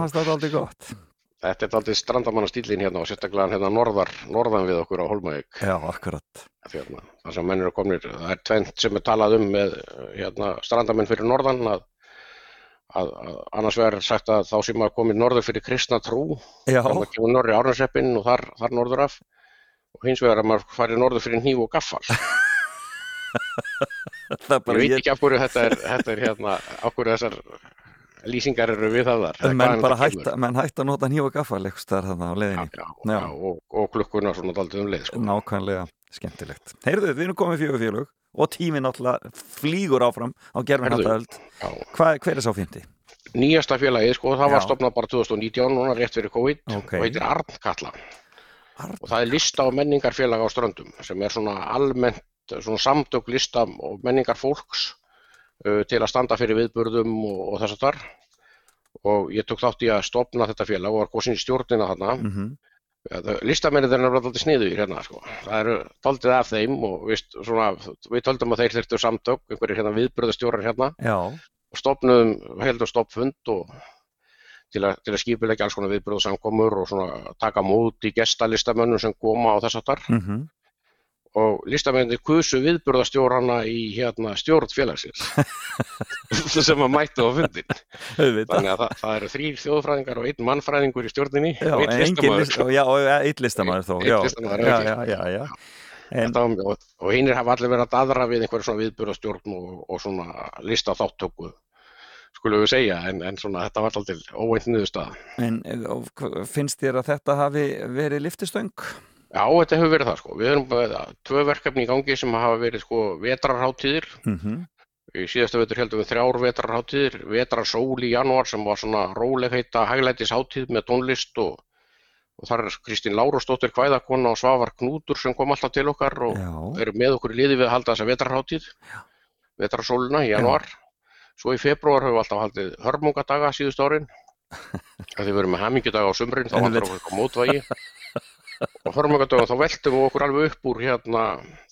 Þetta er aldrei strandamannastílinn hérna og sérstaklega hérna norðar, norðan við okkur á Holmavík. Já, akkurat. Hérna, það sem menn eru komnir, það er tvent sem er talað um með hérna, strandamenn fyrir norðan að, að, að annars er sagt að þá sem maður komið norður fyrir kristna trú þá maður kemur norður í Árnarsreppin og þar, þar norður af og hins vegar að maður farið norður fyrir hníf og gaffal. Ég veit ekki af hverju þetta er, þetta er hérna, af hverju þessar lýsingar eru við það þar. menn bara hætta, menn hætta að nota nýja gaffal eitthvað staðar þarna á Já, leiðinni. já, Já. já, og, og klukkuna svona daldið um leið, sko. Nákvæmlega skemmtilegt. Heyrðu, við erum komið fjögur félög og tíminn náttúrulega flýgur áfram á gerfin Heyrðu. háttaöld. Já. Hva, hver er sá fymti? Nýjasta félagið, sko, það var stopnað bara 2019, núna rétt fyrir COVID Ok. og heitir Arnkatla. Arn- Og það er lista á menningarfélag á ströndum sem er svona almennt, svona samtök lista og menningar fólks til að standa fyrir viðburðum og, og þess að þar. Og ég tók þátt í að stopna þetta félag og var kosin í stjórnina þarna. Mm Listamennir er náttúrulega alltaf sniðu í hérna, sko. Það eru taldið af þeim og við, svona, við töldum að þeir þurftu samtök, einhverjir hérna viðburðastjórar hérna Já, og stopnum, heldur stoppfund og til að, til að skipilegja alls konar viðbröð og og svona taka mót í gestalistamönnum sem koma á þess að þar mm og listamennir kusu viðbröðastjórana í hérna stjórn félagsins sem að mættu á fundin þannig að það, það eru þrýr þjóðfræðingar og einn mannfræðingur í stjórninni Já, og einn engin listamaður list, og eitt listamæður þó. Einn. En, og, og hinnir hafa allir verið að daðra við einhverja svona viðbröðastjórn og, og svona lista þáttöku skulum við segja, en, en svona þetta var alltaf óvænt niðurstaða. en finnst þér að þetta hafi verið liftistöng? Já, þetta hefur verið það sko. Við erum bara tvö verkefni í gangi sem hafa verið sko vetrarháttíðir. Mm Í síðasta vetur heldum við þrjár vetrarháttíðir. Vetrarsól í janúar sem var svona rólegheita hæglætisháttíð með tónlist og, og þar er Kristín Lárusdóttir kvæðakona og Svavar Knútur sem kom alltaf til okkar og Já, eru með okkur í liði við að halda þessa vetrarháttíð. Vetrarsólina í janúar. Svo í februar höfum við alltaf haldið hörmungadaga síðust árin. Þegar við erum með hamingjudaga á sumrin þá vantar okkur mótvægi. Og hörmungadögum þá veltum við okkur alveg upp úr hérna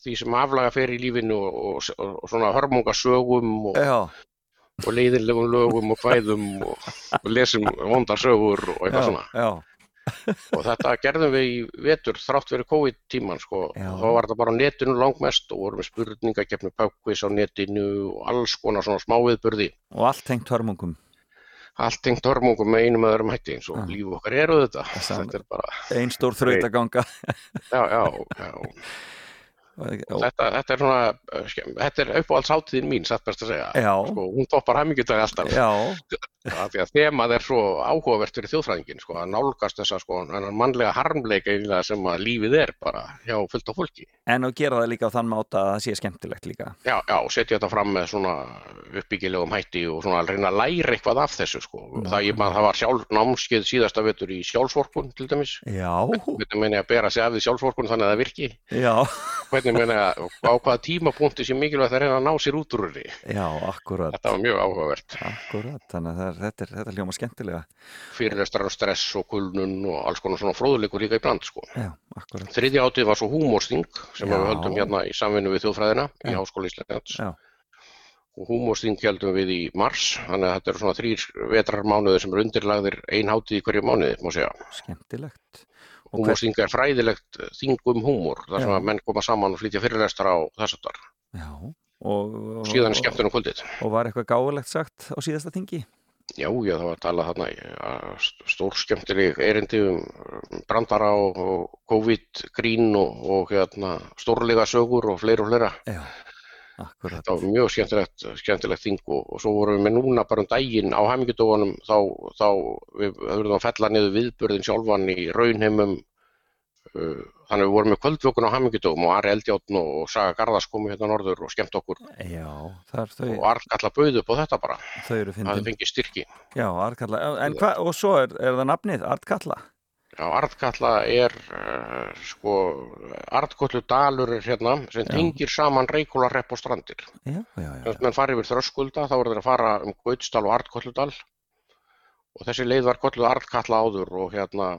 því sem aflaga fer í lífinu og, og, og, og svona hörmungasögum og, já, og leiðinlegum lögum og kvæðum og, lesum vondar sögur og já, eitthvað svona. já, Og þetta gerðum við í vetur þrátt fyrir COVID-tíman sko. Já. Þá var þetta bara á netinu langmest og vorum með spurningakefni pökkvis á netinu og alls konar svona smáviðburði. og allt tengt hörmungum. Allt tengt hörmungum með einum öðrum hætti eins og Já. líf okkar eru þetta. Þetta er bara, Ein stór þrautaganga. já, já, já. Þetta, þetta er svona, skemm- þetta er uppáhalds hátíðin mín, satt best að segja. Sko, hún toppar hamingjutagi alltaf. já, af því að þemað er svo áhugavert fyrir þjóðfræðingin sko, að nálgast þessa sko, mannlega harmleika sem að lífið er bara hjá fullt af fólki. En að gera það líka á þann máta að það sé skemmtilegt líka. Já, já, setja þetta fram með svona uppbyggilegum hætti og svona að reyna að læra eitthvað af þessu sko. Það, ég, man, það var sjálf, námskeið síðasta vetur í sjálfsvorkun til dæmis. Já, Hvernig meina ég að bera sig af því sjálfsvorkun þannig að það virki? já, Hvernig meina ég að á hvaða tímapunkti sem mikilvægt að reyna að ná sér út úr því? já, akkurat, Þetta var mjög áhugavert. akkurat, þannig að það er, þetta, er, þetta hljóma skemmtilega. Fyrirlestrar og stress og kulnun og alls konar svona fróðuleikur líka í brand sko. Já, akkurat, Þriðja átið var svo húmórsting sem Já. við höldum hérna í samvinnu við þjóðfræðina í Já. Háskóla Íslands já, og húmórsting heldum við í mars þannig að þetta eru svona þrýr vetrarmánuðir sem eru undirlagðir ein hátíð í hverju mánuði má segja. skemmtilegt. Og hver, Húmórsting er fræðilegt þing um húmór þar sem að menn koma saman og flytja fyrirlestar á þess að þar já, og, og síðan er skemmtun um kvöldið. Og var eitthvað gáulegt sagt á síðasta tingi? Já, já, það var að tala þarna í, að stór skemmtileg erindi um brandara og, COVID-grín og, og hérna, stórlega sögur og fleira og fleira. Já, akkurat, Þetta var mjög skemmtilegt, skemmtilegt þing og, og svo vorum við með núna bara um daginn á hamingjadóðunum þá, þá við höfum að fella niður viðbörðin sjálfan í raunheimum uh, þannig við vorum með kvöldvökun á hamingjadóðum og Ari Eldjátn og Saga Garðars komu hérna norður og skemmt okkur. Já, það þau, og Arkalla bauð upp á þetta bara, þau eru það fengið styrki. Já, Artkalla, en hvað, og svo er, er það nafnið, Artkalla? Já, Artkalla er uh, sko, Artkollu dalur er hérna sem tengir saman Reykjólarepp og strandir. Já, já, já, Þegar menn fara yfir þröskulda þá er þeir að fara um Gautsdal og Artkolludal og þessi leið var kolluð Artkalla áður og hérna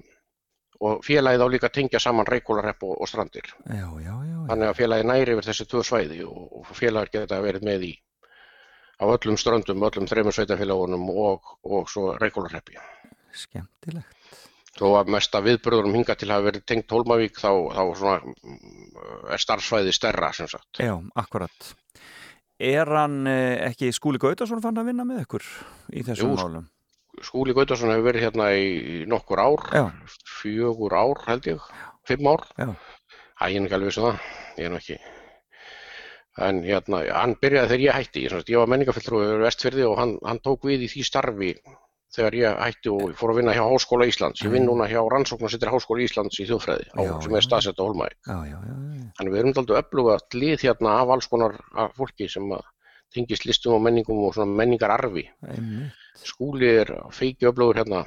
og félagið á líka tengja saman Reykjólarepp og, og strandir. já, já, já. Þannig að félagið næri yfir þessi tvö svæði og, og félagið geta verið með í á öllum ströndum, öllum þreymur sveitafélagunum og, og svo Reykjólareppi. skemmtilegt. Þó að mesta viðburðurum hinga til að verið tengt Hólmavík þá, þá mm, er starfsvæði stærra sem sagt. Já, akkurat. Er hann eh, ekki Skúli Gautason fann að vinna með ykkur í þessum Jú, málum? Skúli Gautason hefur verið hérna í nokkur ár, Já, fjögur ár held ég, fimm ár. ég er ekki alveg vissu það, ég er nú ekki. En hérna, hann byrjaði þegar ég hætti, ég, ég var menningafulltrúi vestfyrði og hann, hann tók við í því starfi þegar ég hætti og fór að vinna hjá Háskóla Íslands. Ég vinn núna hjá Rannsóknarsettir Háskóla Íslands í þjóðfræði, á, Já, sem er staðsett á já. Þannig við erum aldrei öfluga lið hérna af alls konar fólki sem að tengist listum og menningum og svona menningararfi. Skúli er feiki öflugur hérna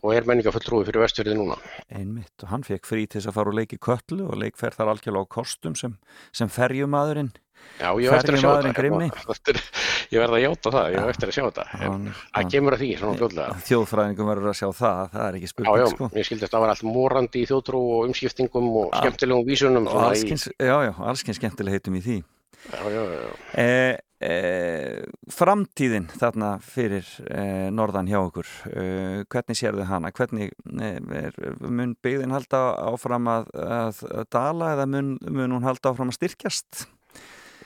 og er menningafulltrúi fyrir vestfyrði núna. einmitt. Og hann fekk frí til þess að fara og leiki köllu og leikferð þar algjörlega á kostum sem, sem ferjumadurinn. Já, ég eftir að sjá þetta. ég verð að játa það, ég hef eftir að sjá þetta. Það kemur að því, svona fljóðlega. þjóðfræðingum verður að sjá það, það er ekki Já, spurning, já, sko. ég skildi að það var allt morandi í þjóðtrú og umskiptingum og skemmtilegum vísunum. Já, já, allskins skemmtileg heitum í því. Já, já, já. Eh, eh, framtíðin þarna fyrir eh, norðan hjá okkur. Eh, hvernig sérðu hana? Hvernig eh, er, mun byggðin halda áfram að, að, að dala eða mun, mun hún halda áfram að styrkjast?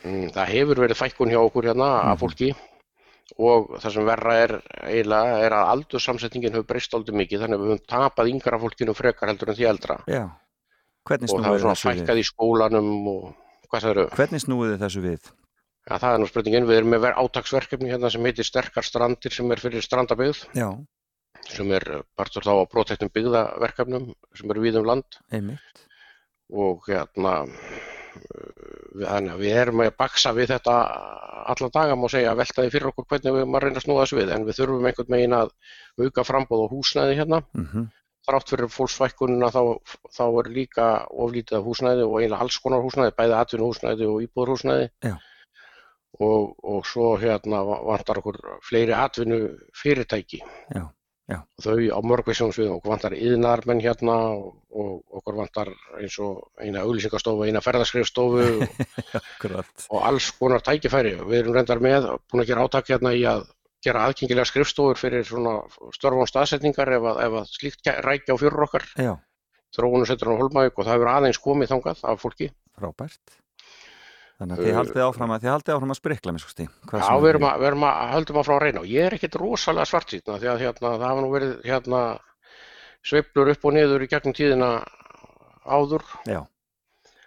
Mm, Það hefur verið fækkun hjá okkur hérna af Mhm. fólki og það sem verra er eiginlega er að aldursamsetningin hefur breyst aldrei mikið þannig að við höfum tapað yngra fólkinu frekar heldur en því eldra. Já, hvernig og það er svona fækkað í skólanum og hvað það eru. hvernig snúið þessu við Ja, það er nú spurningin, við erum með ver- átaksverkefni hérna sem heitir Sterkar strandir sem er fyrir strandabyggð já, sem er partur þá á brotektum byggðaverkefnum sem eru við um land. Einmitt. Og hérna við, að við erum að baksa við þetta alla daga má segja að velta því fyrir okkur hvernig við maður reyna að snúða þessu við. En við þurfum einhvern veginn að auka frambóð á húsnæði hérna. Mm þrátt fyrir fólksfækkunina þá, þá er líka oflítið af húsnæði og eiginlega alls konar húsnæði, bæði atvinnuhúsnæði og íbúðarhúsnæði. Já. Og, og svo hérna vantar okkur fleiri atvinnu fyrirtæki Já, já. þau á mörgvísum sviðum okkur vantar yðnarmenn hérna og, og okkur vantar eins og eina auglýsingastofu, eina ferðaskrifstofu akkurat og alls konar tækifæri. Við erum reyndar með, búin að gera átak hérna í að gera aðgengilega skrifstofur fyrir svona störfum staðsetningar ef að, ef að slíkt rækja á fyrir okkar. já, Þróunu setur á Holmavík og það hefur aðeins komið þangað af fólki. frábært þannig að þið haldið áfram að haldið áfram að sprikla mér skusti Já, við erum að, við erum að höldum að frá að reyna og ég er ekkit rosalega svartsýtna því að hérna, það hafa nú verið hérna sveiflur upp og niður í gegnum tíðina áður. Já.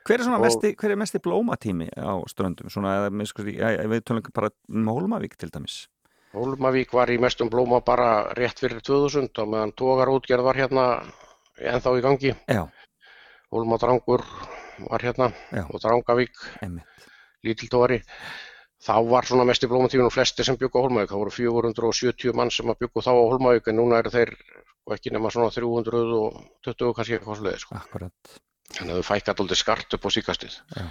Hver er Og- mesti, hver er mesti blómatími á ströndum? Svona, sko, já, já, við tölum bara um Hólmavík til dæmis. Hólmavík var í mestum blóma bara rétt fyrir 2000 og meðan tógarútgerð var hérna ennþá í gangi. Já, Hólmadrangur var hérna Já. og Drangavík, einmitt. lítiltóri. Þá var svona mest í blómatífinu flesti sem byggu á Hólmavík. Það voru 470 mann sem að byggu þá á Hólmavík en núna eru þeir ekki nema svona 320 kannski eitthvað sliðið. Sko. Akkurat. Þannig að þau fækkat aldrei skart upp á síkastið. Já.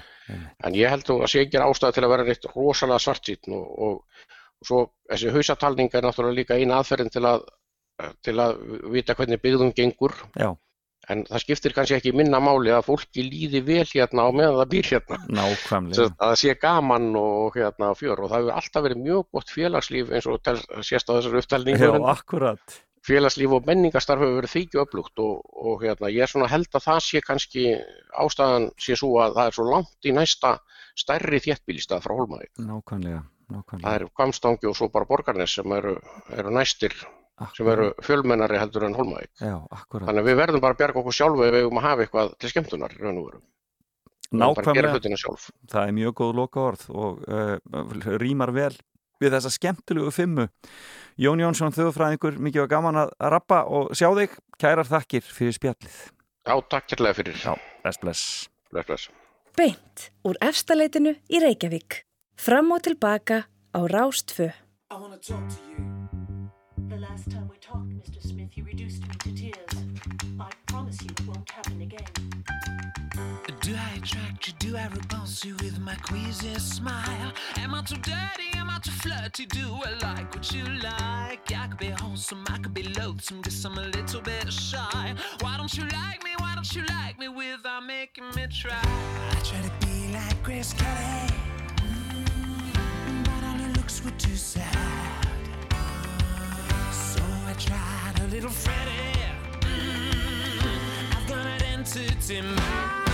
En ég held að sé ekki ástæða til að vera neitt rosalega svartýtn og, og, og svo þessi hausatalning er náttúrulega líka eina aðferðin til að, til að vita hvernig byggðum gengur. Já, En það skiptir kannski ekki minna máli að fólki líði vel hérna á meðan það býr hérna. nákvæmlega. Það sé gaman og hérna fjör og það hefur alltaf verið mjög gott félagslíf eins og tel, sést á. Já, akkurat. Félagslíf og menningastarf hefur verið þykju öflugt og, og hérna, ég er svona held að það sé kannski ástæðan sé svo að það er svo langt í næsta stærri þéttbílistað frá Hólmavík. Nákvæmlega, Það nákvæmlega. er Kvamstangi og svo bara Borgarnes sem eru, eru næstir, sem eru fjölmennari heldur en Hólmavík. Já, akkurat. Þannig að við verðum bara að bjarga okkur sjálfu ef við eigum að hafa eitthvað til skemmtunar í raun og veru. Nákvæmlega, það er mjög góð loka orð og uh, rýmar vel við þessa skemmtilegu fimmu. Jón Jónsson, þjóðfræðingur, mikið var gaman að rappa og sjá þig. Kærar þakkir fyrir spjallið. Já, takk kærlega fyrir. Já, bless, bless. Bless, bless. Beint úr efstaleitinu í Reykjavík. Fram og tilbaka á Rástfö. The last time we talked, Mr. Smith, you reduced me to tears. I promise you it won't happen again. Do I attract you? Do I repulse you with my queasy smile? Am I too dirty? Am I too flirty? Do I like what you like? I could be wholesome, I could be loathsome, guess I'm a little bit shy. Why don't you like me? Why don't you like me without making me try? I try to be like Grace Kelly, mm, but all her looks were too sad. Tried a little Freddie. Mm, I've got an entity mind.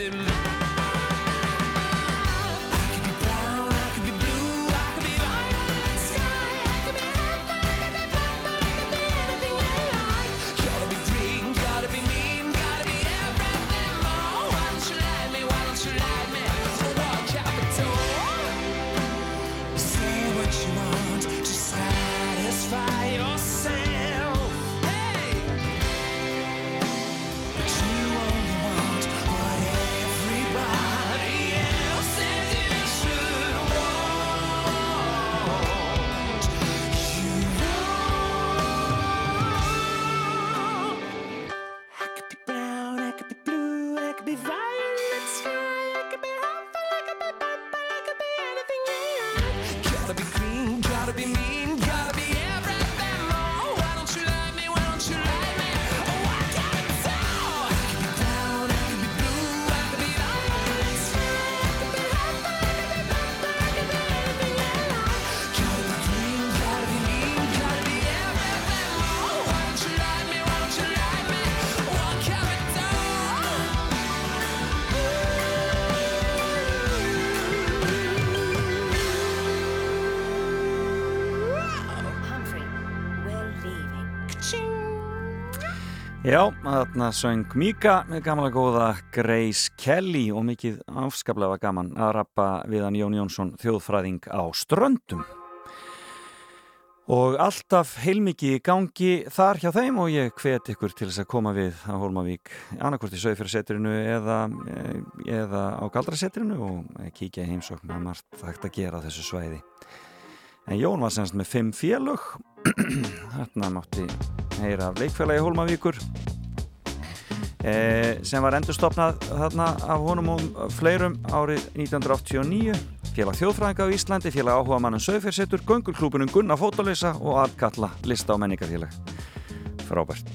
in þarna söng Mika með gamla góða Grace Kelly og mikið afskaplega gaman að rappa við hann Jón Jónsson þjóðfræðing á ströndum. Og alltaf heilmikið í gangi þar hjá þeim og ég hvet ykkur til þess að koma við á Hólmavík annarkvort í Söðfjörðsetrinu eða, eða á Galdrasetrinu og kíkja í heimsókn að margt þægt að gera þessu svæði. En Jón var semst með fimm félög, þarna mátti heyra af leikfélagi Hólmavíkur eh, sem var endurstopnað þarna af honum og fleirum árið 1989 félag þjóðfræðinga á Íslandi, félag áhuga mannum sögfjörsettur, göngulklúpunum Gunna Fótalösa og Artkalla lista og menningarfélag. Frábært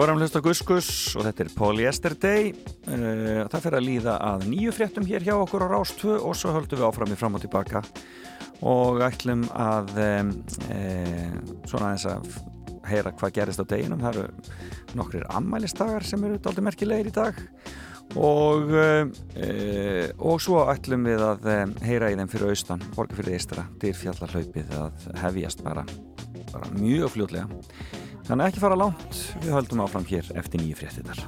Að hlusta á Guskus og þetta er Polyester Day. Uh, það fer að líða að nýju fréttum hér hjá okkur á Rás 2 og svo höldum við áfram í fram og tilbaka. Og ætlum að e, svona þess að heyra hvað gerist á deginum. Það eru nokkrir ammælistagar sem eru aldrei merkilegir í dag. Og e, og svo ætlum við að heyra í þeim fyrir austan, borga fyrir eistra dyrfjallahlaupið að hefjast bara, bara mjög fljótlega Þannig að ekki fara langt, við höldum áfram hér eftir nýju fréttitar.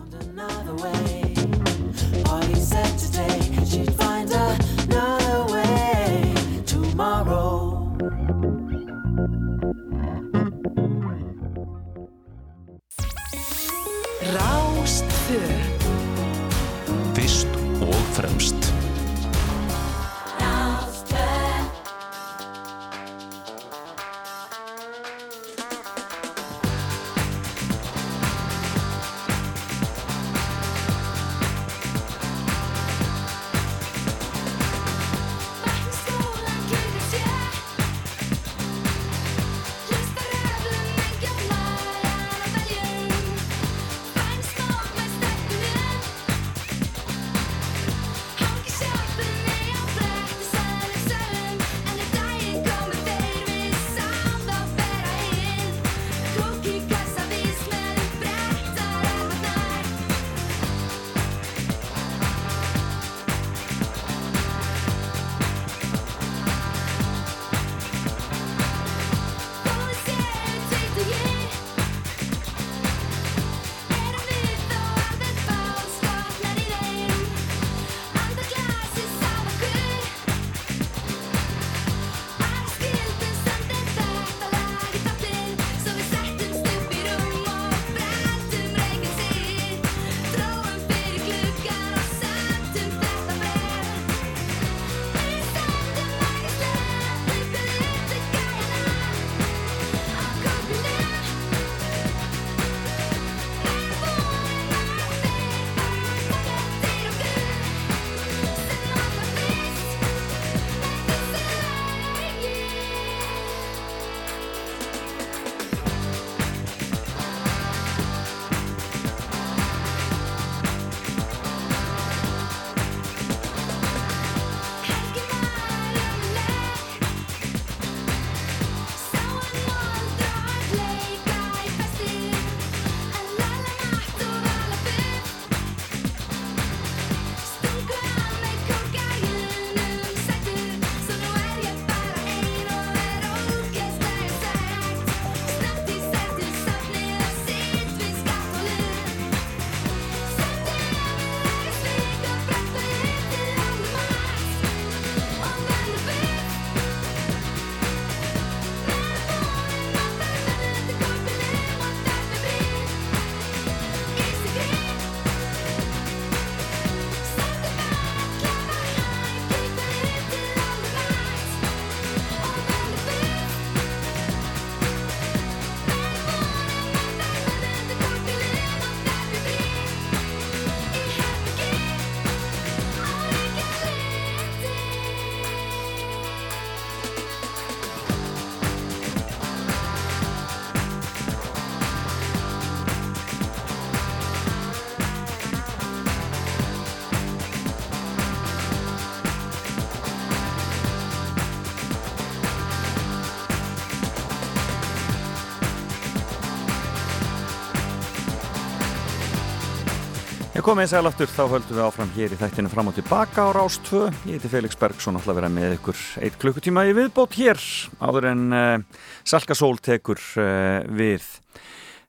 Ég kom eins og aftur, þá höldum við áfram hér í þættinu fram og tilbaka á Rás 2. Ég heiti Felix Bergsson, að vera með ykkur eitt klukkutíma í viðbót hér áður en uh, Salka Sól tekur uh, við.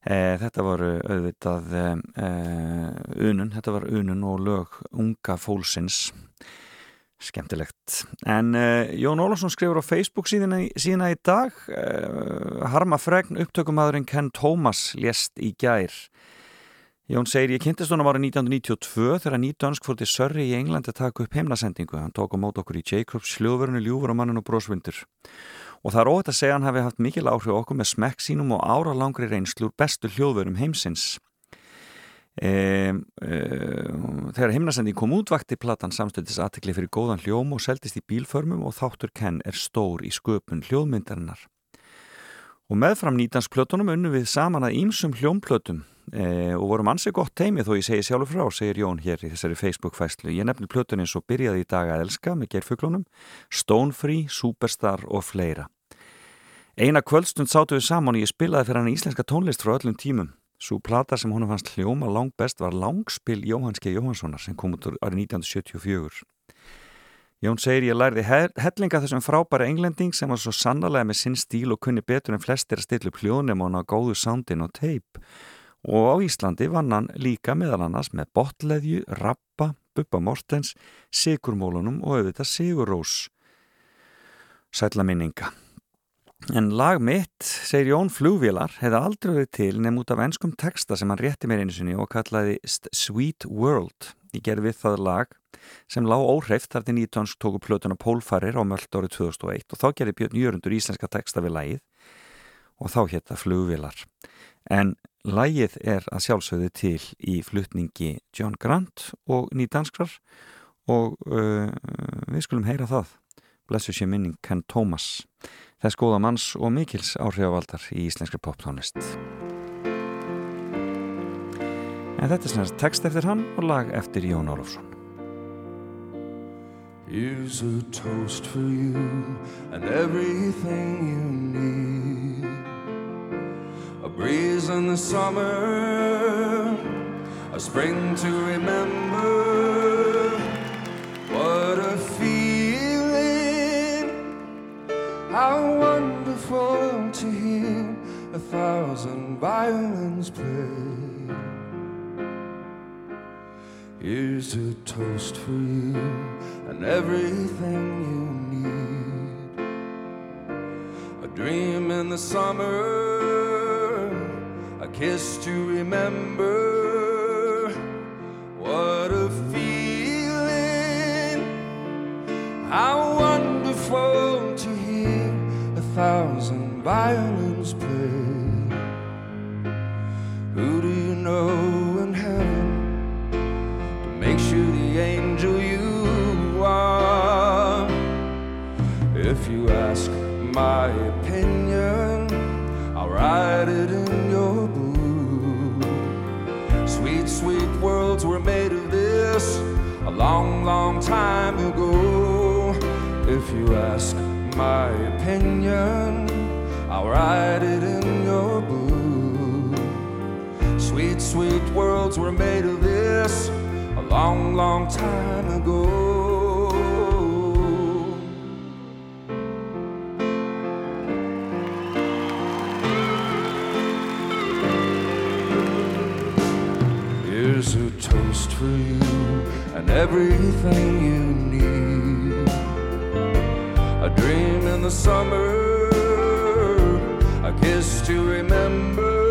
Uh, þetta var auðvitað unun, þetta var unun og lög unga fólksins. Skemtilegt. En Jón Ólafsson skrifur á Facebook síðan í, síðan í dag Harma fregn upptökumadurinn Ken Thomas lést í gær. Jón segir, ég kynntist honum árið 1992 þegar nýtönsk fór til Sörri í England að taka upp heimnasendingu. Hann tók á mót okkur í Jacobs sljóðverðinu ljúfur og mannin og brósvindur. Og það er óhætt að segja hann hafi haft mikil áhrif okkur með smekk sínum og ára langri reynslur bestu hljóðverðum heimsins. E, e, þegar heimnasending kom út vakti platan samstöldis aðtekli fyrir góðan hljóm og seldist í bílförmum og þáttur Ken er stór í sköpun hljóðmyndarinnar. Og meðfram nýtansplötunum unnu við saman að ímsum hljómplötum Eh, og vorum ansið gott teimi þó ég segi sjálfur frá, segir Jón hér í þessari Facebook-fæslu. Ég nefnir plötun eins og byrjaði í dag að elska með gerfuglunum, Stonefree, Superstar og fleira. Eina kvöldstund sátu við saman og ég spilaði fyrir hann íslenska tónlist frá öllum tímum. Svo plata sem honum fannst hljóma langt best var Langspill Jóhanski Jóhanssonar sem kom út árið 1974. Jón segir ég lærði hellinga þessum frábæra englending sem var svo sannarlega með sinn stíl og kunni betur en flestir að stilla upp hljónum og ná góðu sándin og teip og á Íslandi vann hann líka meðal annars með botleðju, rappa, buppa mortens, sigurmólunum og auðvitað sigurrós. Sætla minninga. En lag mitt, segir Jón Flugvílar, hefði aldrei verið til nefn út af ennskum texta sem hann rétti mér einu sinni og kallaði Sweet World. Ég gerði við það lag sem lág óhreift þar til nýtönsk tóku plötuna Pólfarir á möllt árið 2001 og þá gerði Björn Jörgundur íslenska texta við lagið og þá hétta Flugvílar. En Lægið er að sjálfsögðu til í flutningi John Grant og nýdanskrar og uh, við skulum heyra það. Blessu sé minning Ken Thomas. Þess góða manns og mikils áhrifavaldar í íslenskri poptónlist. En þetta er snart text eftir hann og lag eftir Jón Ólafsson. Here's a toast for you and everything you need. A breeze in the summer, a spring to remember. What a feeling! How wonderful to hear a thousand violins play. Here's a toast for you and everything you need. A dream in the summer, a kiss to remember. What a feeling! How wonderful to hear a thousand violins play. Who do you know in heaven to make you the angel you are? If you ask my opinion, I'll write it in worlds were made of this a long, long time ago. If you ask my opinion, I'll write it in your book. Sweet, sweet worlds were made of this a long, long time ago. Here's a toast for you and everything you need. A dream in the summer, a kiss to remember.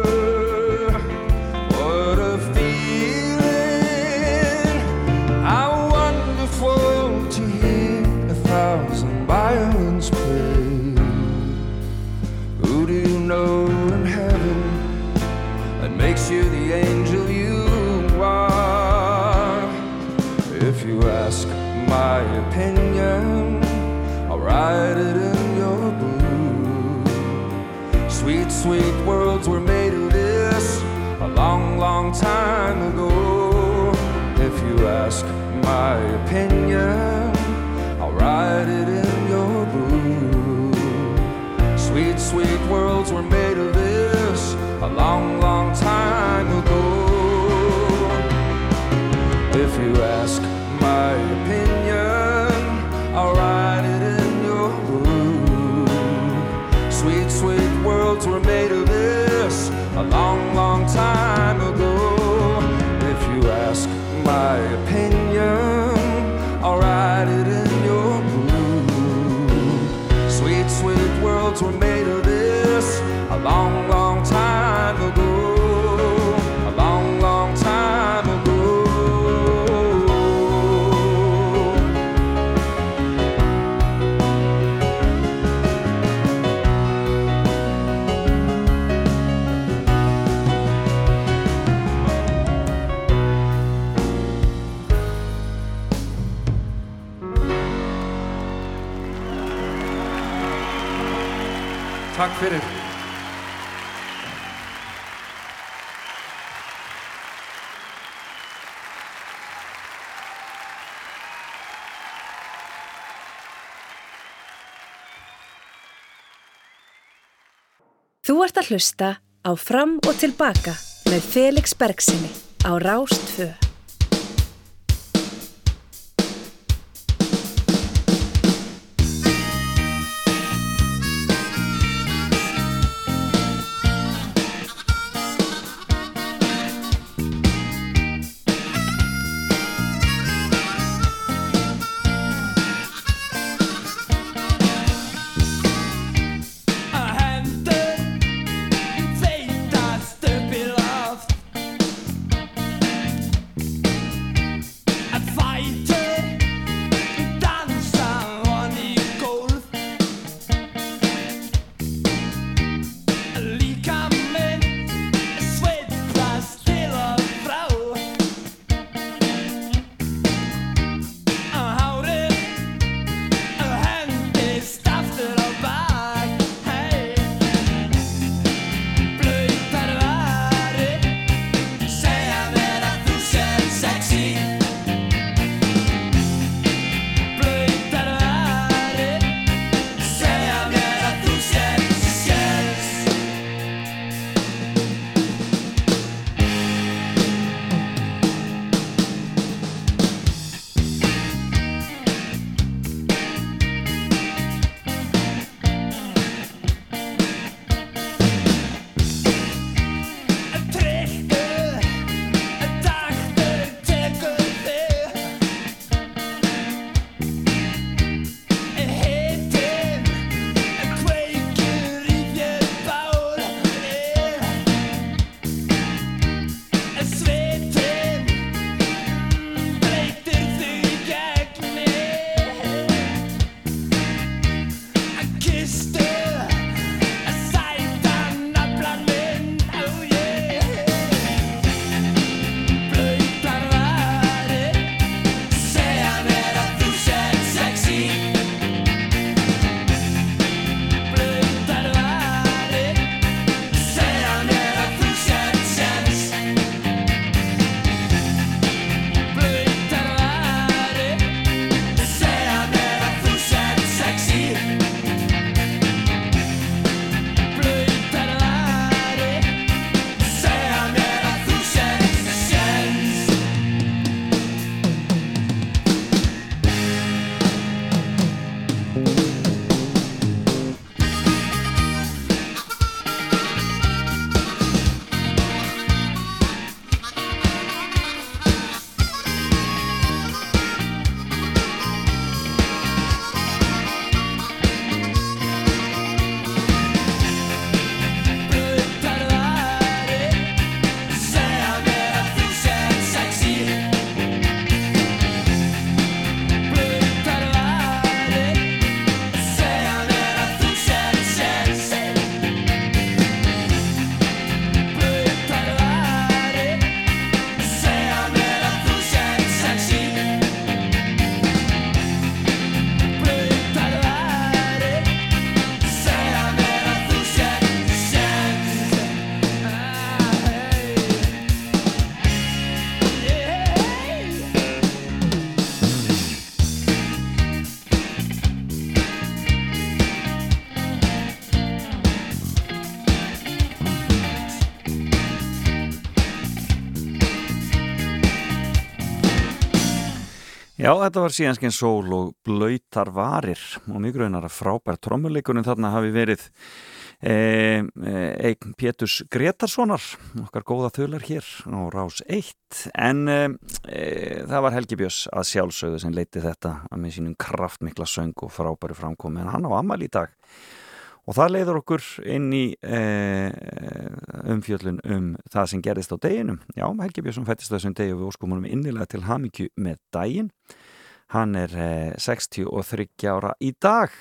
Opinion, I'll write it in your book. Sweet, sweet worlds were made of this a long, long time ago. If you ask my opinion, I'll write it in your book. Sweet, sweet worlds were made að hlusta á Fram og Tilbaka með Felix Bergsinni á Rástföð. Já, þetta var síðanskinn sól og blöytar varir og mjög gröðnar að frábær trommuleikunum þarna hafi verið e, e, eign Péturs Gretarssonar, okkar góða þular hér á Rás 1 en e, e, það var Helgi Björns að sjálfsögðu sem leiti þetta að með sínum kraftmikla söng og frábæri framkomi en hann á amal í dag og það leiður okkur inn í e, umfjöllun um það sem gerðist á deginum. Já, Helgi Björnsson fættist þessum degi og við óskumunum innilega til hamingju með daginn. Hann er e, 63 ára í dag.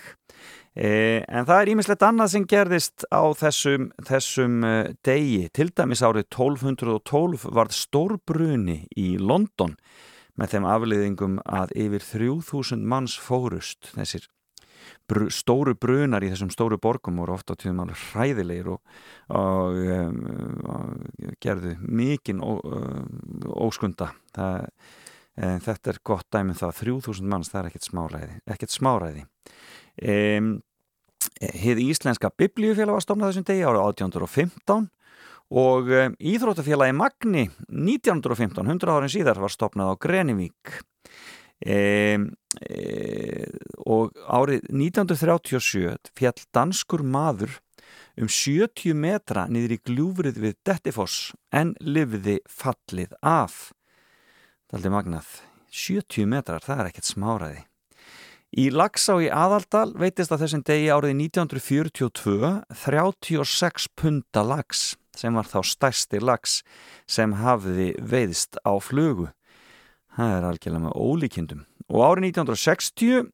E, en það er ímislegt annað sem gerðist á þessum, þessum e, degi. Til dæmis árið 1212 varð stórbruni í London með þeim afliðingum að yfir 3000 manns fórust þessir br stóru brunar í þessum stóru borgum voru ofta tíðum alveg hræðilegir og, og, um, gerðu mikinn um, óskunda. Það, um, þetta er gott dæmið það. 3000 manns, það er ekkert smáræði ekkert smáræði. Um, Hið íslenska biblíufélag var stofnað þessum degi árið 1815 og um, Íþróttafélagi Magni 1915, 100 árin síðar var stofnað á Grenivík E, e, og árið 1937 fjall danskur maður um 70 metra niður í gljúfrið við Dettifoss en livði fallið af. Aldrei magnað. 70 metrar, það er ekkert smáraði í Lagsá í Aðaldal veitist að þessum degi árið 1942 36 punta lags sem var þá stærsti lags sem hafði veiðst á flugu það er algjörlega með ólíkindum. Og árið 1960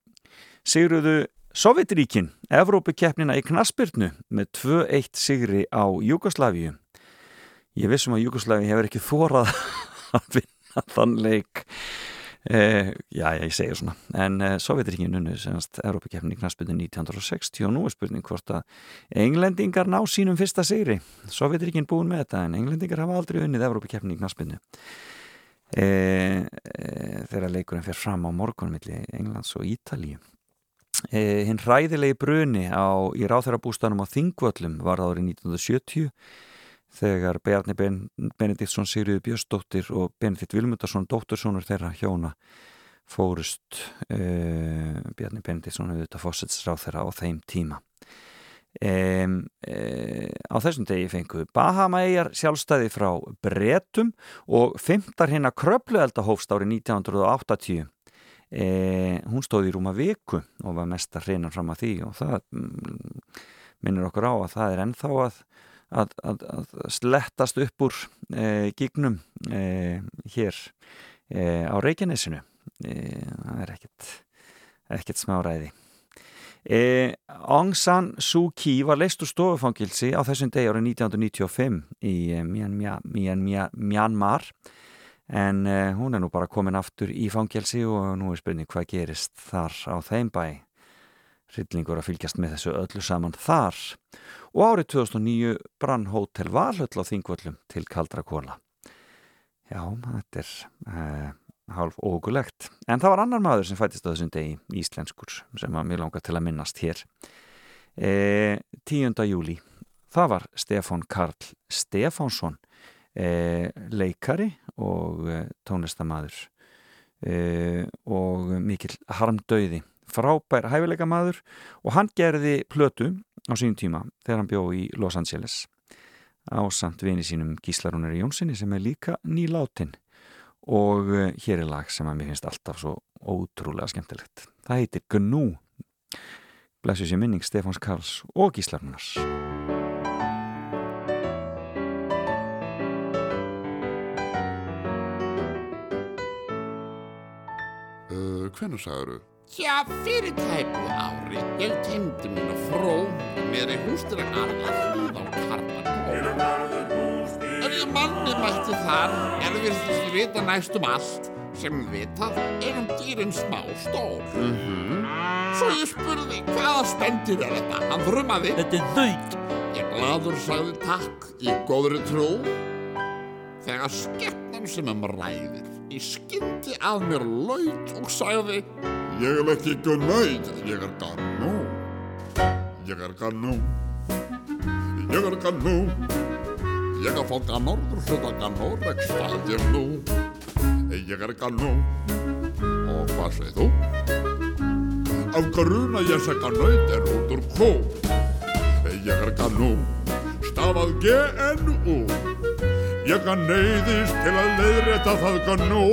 sigruðu Sovjetríkin Evrópukeppnina í Knaspirtnu með 2-1 sigri á Júkoslavíu ég vissum að Júkoslavíu hefur ekki þórað að vinna þann leik. Eh, já, ég segir svona. En eh, Sovjetríkin unnu semast Evrópukeppnin í Knaspirtnu 1960 og nú er spurning hvort að englendingar ná sínum fyrsta sigri. Sovjetríkin búin með þetta en englendingar hafa aldrei unnið Evrópukeppnin í Knaspirtnu E, e, þegar leikurinn fer fram á morgunum millir Englands og Ítalíu. E, hinn hræðilegi bruni á, í ráþærabústanum á Þingvöllum var árið 1970 þegar Bjarni ben, Benediktsson, Sigriði Björnsdóttir og Benedikt Vilmundarsson, dóttursonur þeirra hjóna fórust. E, Bjarni Benediktsson auðvitað fósetsráð þeirra á þeim tíma Um, um, á þessum degi fengu Bahama-eigjar sjálfstæði frá Bretum og fymtar hérna kröpluelda hófst árið 1980 um, hún stóði í rúma viku og var mesta hreinan fram að því og það mm, minnir okkur á að það er ennþá að, að, að, að slettast upp úr e, gígnum e, hér e, á Reykjanesinu. Það er ekkert ekkert smá ræði Eh, Aung San Suu Kyi var leist úr stofufangilsi á þessum degi árið 1995 í eh, Myanmar, Myanmar, Myanmar en eh, hún er nú bara komin aftur í fangilsi og nú er spurning hvað gerist þar á þeim bæ. Hryllingur að fylgjast með þessu öllu saman þar. Og árið 2009 brann Hotel Valhöll á Þingvöllum til Kaldra Kóla Já, þetta er eh, hálf ógulegt. En það var annar maður sem fættist á þessum degi, íslenskur, sem var mjög langar til að minnast hér. E, 10. júli, það var Stefán Karl Stefánsson, e, leikari og e, tónlistamæður e, og mikill harmdauði, frábær hæfileika maður og hann gerði plötu á sín tíma þegar hann bjó í Los Angeles á samt vini sínum Gíslarúnir Jónssoni sem er líka nýláttinn og eh, hér er lag sem að mér finnst alltaf svo ótrúlega skemmtilegt. Það heitir Gnú Blessu sér minning Stefáns Karls og Gíslarnars Uh, Hvenær sagður Já, fyrir tæpu ári. Ég teimdi mín að fró. Mér í hústir að garða hlýð á. Ef ég manni mætti þar er virðist vita næstum allt sem vitað er um dýrin smá stór. Mm -hmm. Svo ég spurði hvaða spendir er þetta? Hann þrumaði. Þetta er þaut. Ég gladur sagði takk í góðri trú. Þegar skeppnan sem um ræðir í skyndi að mér laut og sagði Ég er ekki gnöyd, ég er ganú. Ég er ganú. Ég er ganú. Ég er fólk að norður hluta ganú, ekki stað ég nú. Ég er ganú. Og hvað segir þú? Af gruna ég segja nöyt er út úr kó. Ég er ganú, stafað G-N-U. Ég kann neyðist til að leiðrétta það ganú.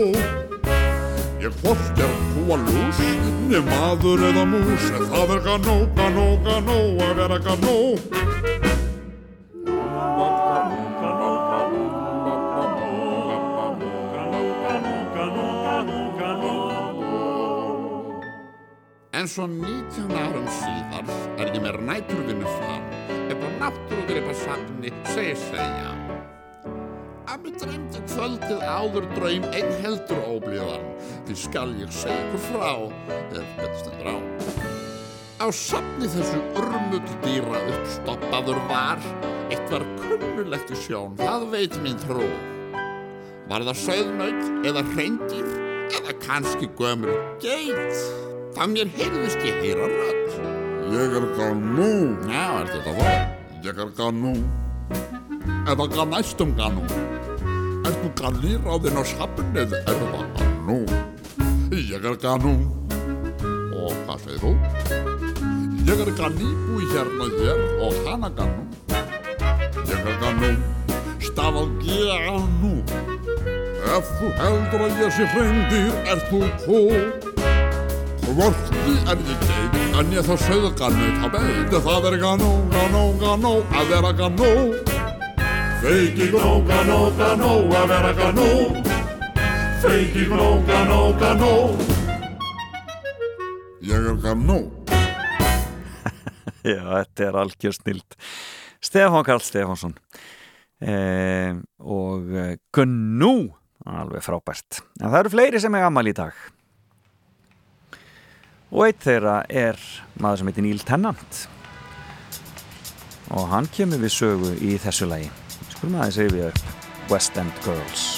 Ég hvort er kúa lús, nef maður eða mús, það er ganó, ganó, ganó að vera ganó. En svo 19 árum síðar er ég með næturvinnu fram upp á náttúrugripasafni segir segja. Að mér dreymdi kvöldið áður draum einn heldur óblíðan því skal ég segja ykkur frá ef betur stendur á. Á safni þessu urmuldýra uppstoppaður var eitt var kunnulegt í sjón, það veit mín trú. Var það söðnaut eða hreindýr eða kannski gömur geit? Það mér heyrðist ég heyra rödd. Ég er ganú. Já, er þetta það? Ég er ganú. Eða gan næstum ganú. Er þú ganir á þinn á safnið er það ganú. Ég er ganú. Og hvað segir þú? Ég er ganýbúi hérna hér og hana ganú. Ég er ganú. Stafað ganú. Ef þú heldur að ég sé hreindir, er þú kó. Hvorki er ég geit, en ég þá sögðu gannu það beit. Það er ganó, ganó, ganó, að vera ganó. Feiki gnó, ganó, ganó, að vera ganó. Feiki gnó, ganó, ganó. Ég er ganó. Já, þetta er algjör snild Stefán Karl Stefánsson eh, og eh, Gunnu alveg frábært en það eru fleiri sem er gammal í dag og eitt þeirra er maður sem heitir Neil Tennant. Og hann kemur við sögu í þessu lagi. Skulum aðeins yfir West End Girls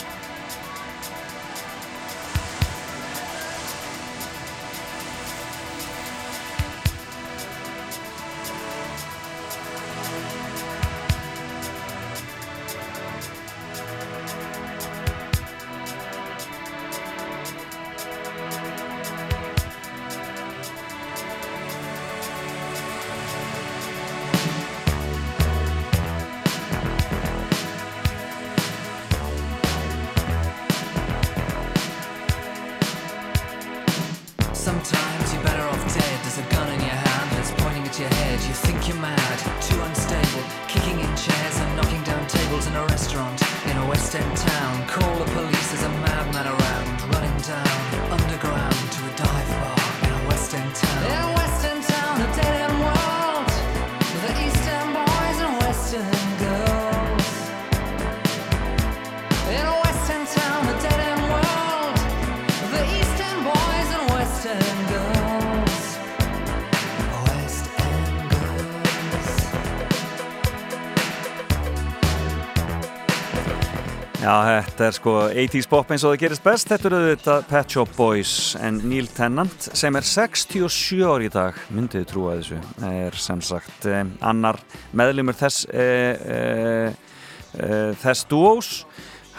þetta er sko 80's pop eins og það gerist best. Þetta eru þetta Pet Shop Boys en Neil Tennant sem er 67 ári í dag. Myndið trúa þessu? Er sem sagt eh, annar meðlumur þess eh, eh, eh, þess duós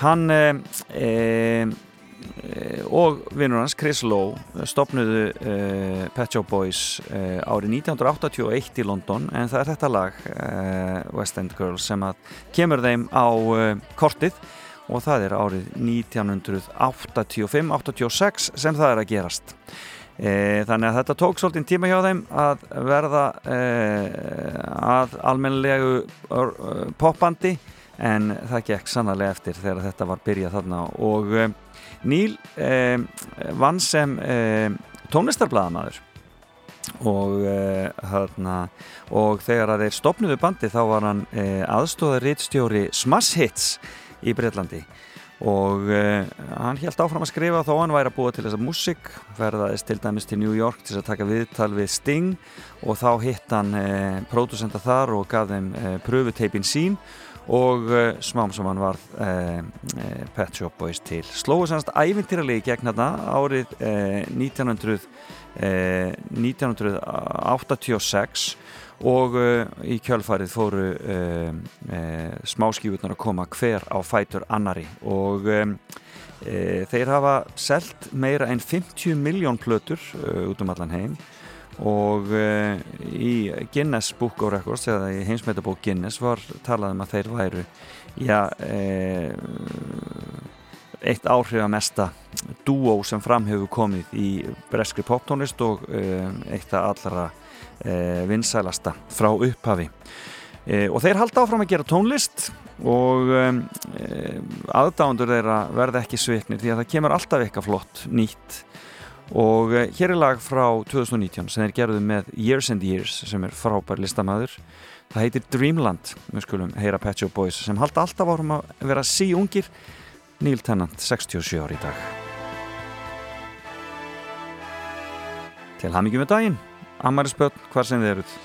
hann eh, eh, og vinnur hans Chris Lowe stopnuðu Pet Shop Boys árið 1981 í London. En það er þetta lag West End Girls sem að kemur þeim á kortið og það er árið 1985-86 sem það er að gerast. E, þannig að þetta tók svolítið tíma hjá þeim að verða e, að almennlegu uh, popbandi en það gekk sannarlega eftir þegar þetta var byrjað þarna. Og e, Neil e, vann sem e, tónlistarbladamaður og, hana, og þegar þeir stopnuðu bandi þá var hann uh, aðstóðar rittstjóri Smash Hits í Breitlandi og uh, hann held áfram að skrifa þó hann væri að búa til þessa músik verðaðist til dæmis til New York til að taka viðtal við Sting og þá hitt hann uh, pródusenda þar og gaf þeim uh, pröfuteipin sín og smám sem hann var Pet Shop Boys til. Slóðu sannst ævintýralegi gegn hérna árið uh, 1900 Eh, 1986 og uh, í kjölfarið fóru uh, uh, smáskífurnar að koma hver á fætur annari og um, þeir hafa selt meira en 50 miljón plötur út um allan heim. Og í Guinness Book of Records eða í heimsmetabók Guinness var talað um að þeir væru já, e, eitt áhrifamesta dúó sem fram hefur komið í breskri poptónlist og e, eitt af allra e, vinsælasta frá upphafi. E, og þeir halda áfram að gera tónlist og aðdándur þeirra verða ekki sviknir því að það kemur alltaf eitthvað flott nýtt. Og hér er lag frá 2019 sem þeir gerðu með Years and Years sem er frábær listamæður það heitir Dreamland við skulum heyra Pet Shop Boys sem halda alltaf árum að vera sí ungir Neil Tennant, 67 ári í dag. Til hamingjum með daginn Amarisbjörn, hvar sem þið eruð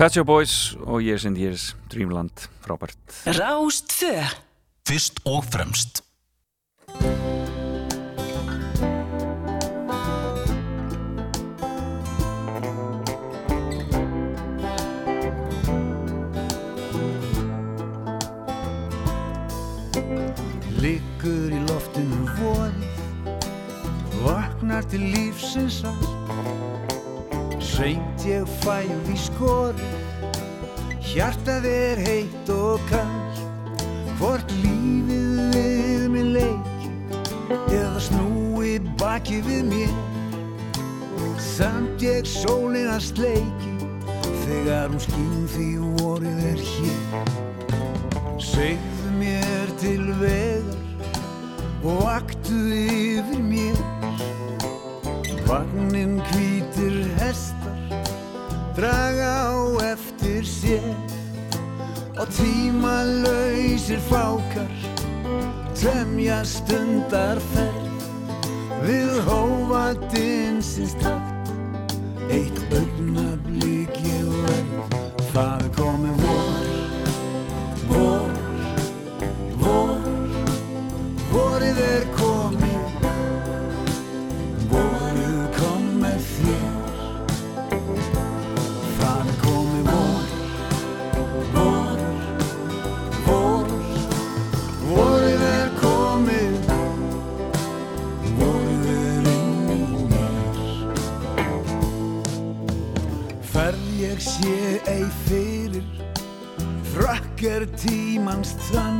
Pet Shop Boys og Years and Years Dreamland, frábært. Rástfö Fyrst og fremst. Liggur í loftinu vorið Vaknar til lífsins að Seint ég fæð í skorið Hjartað er heitt og kall Hvort lífið við mig leiki Eða snúi baki við mér. Samt ég sólina sleiki Þegar hún skýn því vorið er hér. Segðu mér til vegar og vaktu yfir mér. Vagnin hestar draga á eftir sér. Og tímalausir fákar tremja stundar ferð við hófatinsins takt eitt augnablík ég verð. Það er er tímans þann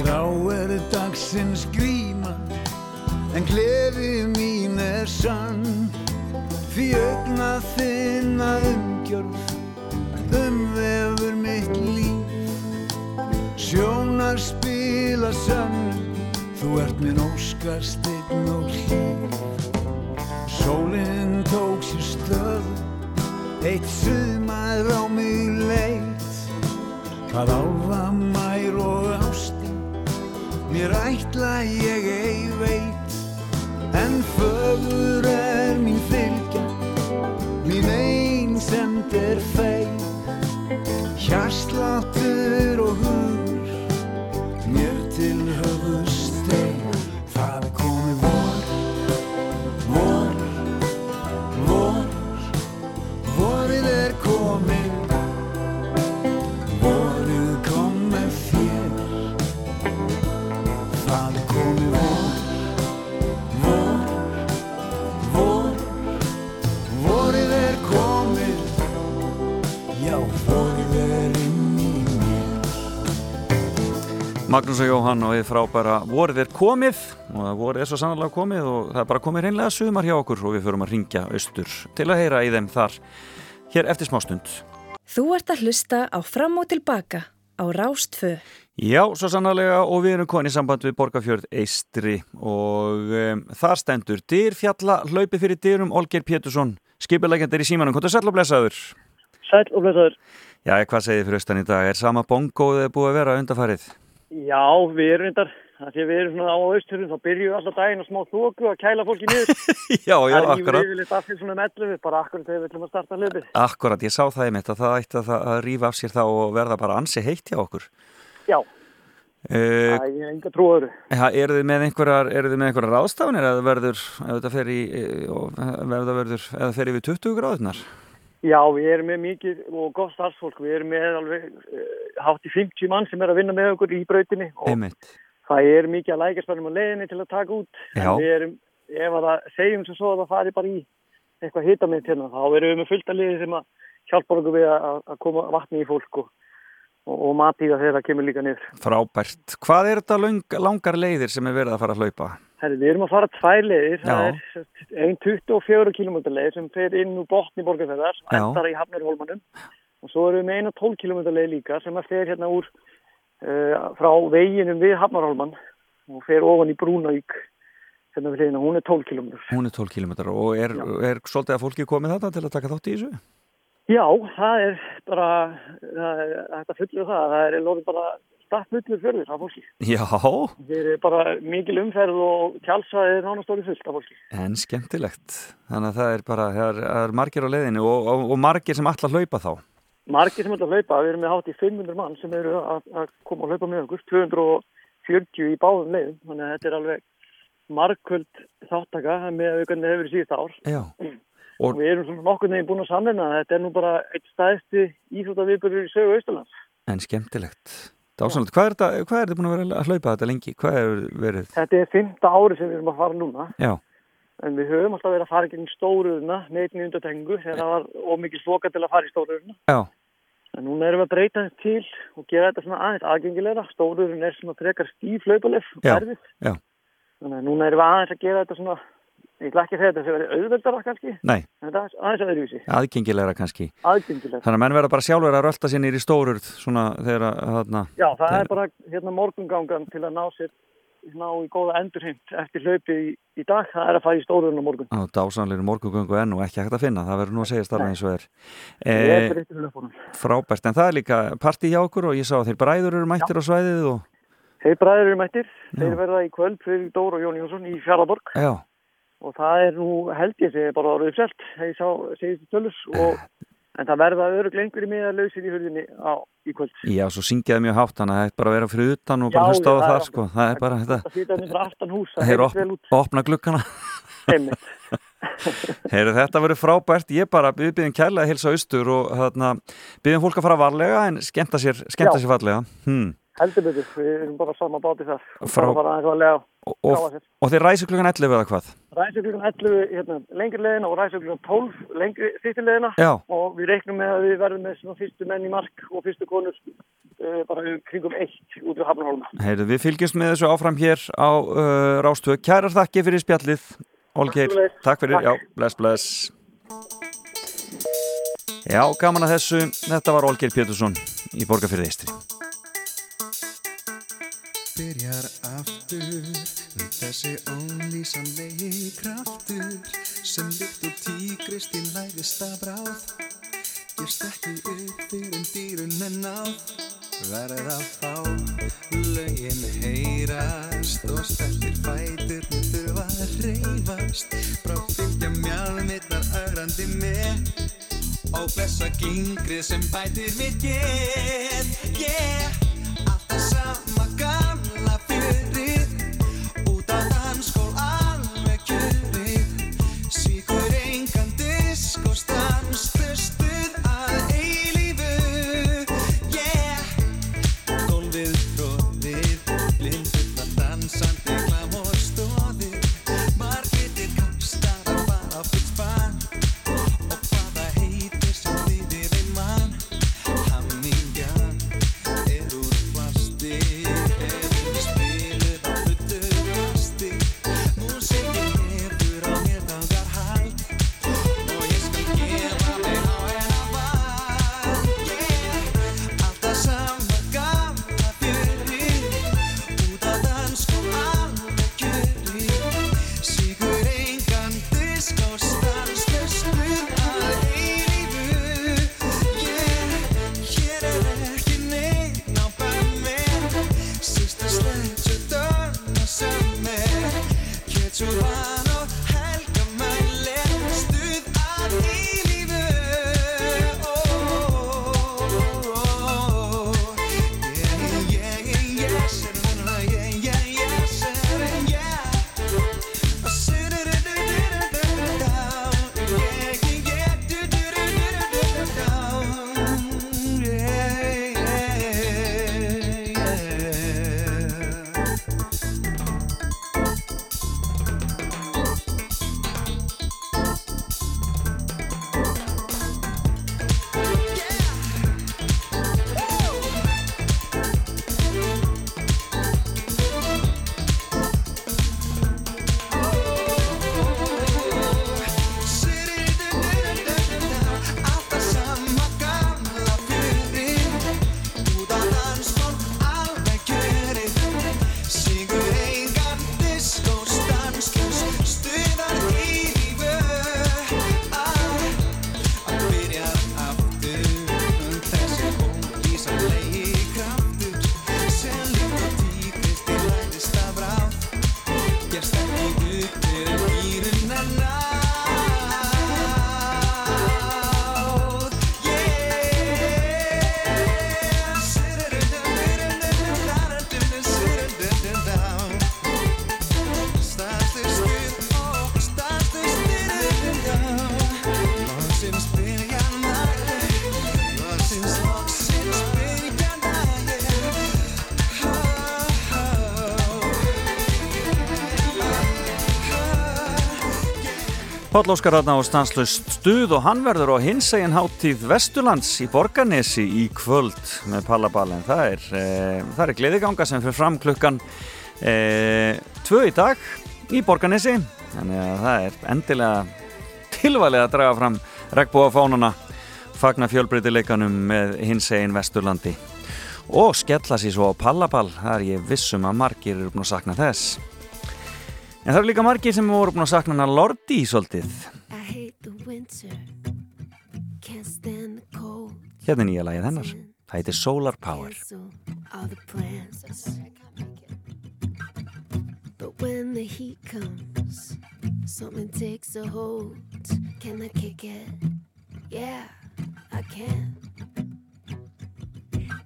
grá er dagsins gríma en gleði mín er sann. Því augna þinna umgjörð umvefur mitt líf. Sjónar spila sann þú ert minn óskarsteinn og hlýf sólinn tók sér stöð eitt sumar á mig hvað álfa mær og ástin. Mér ætla ég ei veit. En fögur er mín fylgja. Mín einsemd er feig hjarsláttur Magnús og Jóhann og við frábæra vorið er komið og það vorið er svo sannlega komið og það er bara komið reynlega sumar hjá okkur og við förum að ringja austur til að heyra í þeim þar hér eftir smástund. Þú ert að hlusta á Fram og Tilbaka á Rástfö. Já, svo sannlega og við erum konið í samband við Borgafjörð Eistri og um, þar stendur Dyrfjalla hlaupi fyrir dyrum Olger Pétursson, skipilegendir í símanum. Hvað er sæl og blessaður? Sæl og blessaður. Já, hvað segir þið fyrir austan í dag? Er sama bongóðið búið að vera undarfarið? Já, við erum reyndar, það sé við erum svona á austurinn, þá byrjum við alltaf daginn að smá þóku að kæla fólki niður. Já, já, Það akkurat. er yfirleitt af því svona um 11, bara akkurat þegar við ætlum að starta hlupið. Akkurat, ég sá það í mitt að það ætti að, það- að rífa af sér þá og verða bara ansi heitt hjá okkur. Já, Uh, það er enga trúaður. eru þið með einhverjar, ráðstafanir eða verður, ef þetta fer í, eh, og verður, verður, eða fer yfir 20 gráðunar? Já, við erum með mikið og gott starfsfólk, við erum með alveg uh, hátt í 50 mann sem er að vinna með okkur í brautinni og Einmitt. það er mikið að lækjaspennum á leiðinni til að taka út. Já. En við erum, ef að það segjum sem svo að það fari bara í eitthvað hitamitt hérna, þá erum við með fullt að liði sem að hjálpa okkur við að, að koma vatni í fólk og, og, og matíða þegar það kemur líka niður. Frábært. Hvað er þetta lang, langar leiðir sem er verið að fara að hlaupa? Herri, við erum að fara tvær leiðir, það Já. er ein 24 km leið sem fer inn úr botni borgarferðar, endar í Hafnarhólmanum og svo erum við með eina 12 km leið líka sem að fer hérna úr uh, frá veginum við Hafnarhólman og fer ofan í Brúnavík hérna við hliðina, hún er 12 km. Hún er 12 km og er, er svolítið að fólki komið þetta til að taka þátt í þessu? Já, það er bara, það er að fullur það, það er lóðið bara statt fullur fjörður af fólki. Já, Þeir eru bara mikil umferð og tjálsaði er nánast orðið fullt af fólki. en skemmtilegt. Þannig að það er bara, það er, er margir á leiðinu og, og, og margir sem að hlaupa þá. Margir sem að hlaupa, við erum með hátt í 500 mann sem eru að, að koma að hlaupa með okkur, 240 í báðum leiðum, þannig að þetta er alveg margkvöld þáttaka með að auðvitað hefur síðust ár. Já. Og við erum svona nokkur neginn búin að samverna að þetta er nú bara eitt staðsti íþróttaviðbörður í sögu Austalands. En skemmtilegt. Dásanlegt. Hvað er þetta, hvað er þetta búin að vera að hlaupa þetta lengi? Hvað er verið? Þetta er fymta ári sem við erum að fara núna, Já, en við höfum alltaf verið að fara gegn stóruðuna með einni undatengu þegar það var ómikið sloka til að fara í stóruðuna. já, En núna erum við að breyta þess til og gera þetta svona aðeins aðgengilegra. Stóruðun er svona frekar stíf hlaupalef og já. Þannig að núna erum við aðeins að gera þetta svona, ég ætla ekki að segja þetta sem verið auðveldara kannski, Nei, en þetta er aðeins, öðruvísi, aðgengilegra kannski. aðgengilega. Þannig að menn verða bara sjálfur að rölda sér nýri stórurð svona þegar að, þarna, Já, það er bara hérna morgungangan til að ná sér ná í góða endurheimt eftir hlaupið í, í dag, það er að stórun á morgun. á dásanleiri morgugöngu enn og ekki hægt að finna, það verður nú að segja starfa eins og er e, frábært, en það er líka partí hjá okkur og ég sá að þeir bræður eru mættir á svæðið og Þeir bræður eru mættir, Já. þeir verða í kvöld fyrir Dór og Jón Jónsson í Fjarlaborg já, og það er nú held ég segi bara orðið uppselt, þegar ég sá segist tölus og en það verða öruglega einhverju miða lausir í hurðinni á, í kvöld. já, svo syngjaði mjög hátt þannig að það er bara að vera fyrir utan og bara hlusta á það er sko, það er bara þetta Þeir opna glukkana. Heyru, þetta verður frábært, ég bara við byggjum kærlega að hilsa austur og þarna, byggjum fólk að fara varlega en skemmta sér, skemmta sér fallega. Hmm. Heldur betur, við erum bara sama báti þar. Frá- Og, og, þeir ræsi klukkan 11 eða hvað? Ræsum klukkan 11 hérna, lengri leðina og ræsum klukkan 12 lengri þýttir leðina og við reiknum með að við verðum með svona fyrstu menn í mark og fyrstu konur uh, bara um kringum eitt út við Hafnarholma. Heyru, við fylgjumst með þessu áfram hér á uh, Rástvö, kærar þakki fyrir spjallið Olgeir, Sömuleiðis. takk fyrir, Takk. já, bless, bless. Já, gaman að þessu. Þetta var Olgeir Pétursson í Borgarfyrði Eistri byrjar aftur. Þessi ólýsanlegi kraftur sem líkt og tígrist í lægista bráð gefst ekki upp fyrir dýrun en náð. Verð að fá lögin heyrast og stertir fæturni þurfa að reyfast frá fylgja mjálmittar ögrandi með og blessa gingrið sem bætir mitt get yeah Alltaf sama gamla Páll Óskar Radna á stanslust stuð og hann verður á hinsegin háttíð Vesturlands í Borganesi í kvöld með Pallaballin. Það er, e, það er gleðiganga sem fyrir fram klukkan e, tvö í dag í Borganesi. Þannig að það er endilega tilvalið að draga fram regnbúa fánuna, fagna fjölbreytileikanum með hinsegin Vesturlandi. og skella sér svo á pallaball það er ég vissum að margir eru búin að sakna þess en það eru líka margir sem voru búin að sakna hana Lordi svolítið I hate the winter, can't stand the cold. hérna er nýja lagið hennar það heitir Solar Power. But when the heat comes, something takes a hold. Can I kick it? Yeah, I can.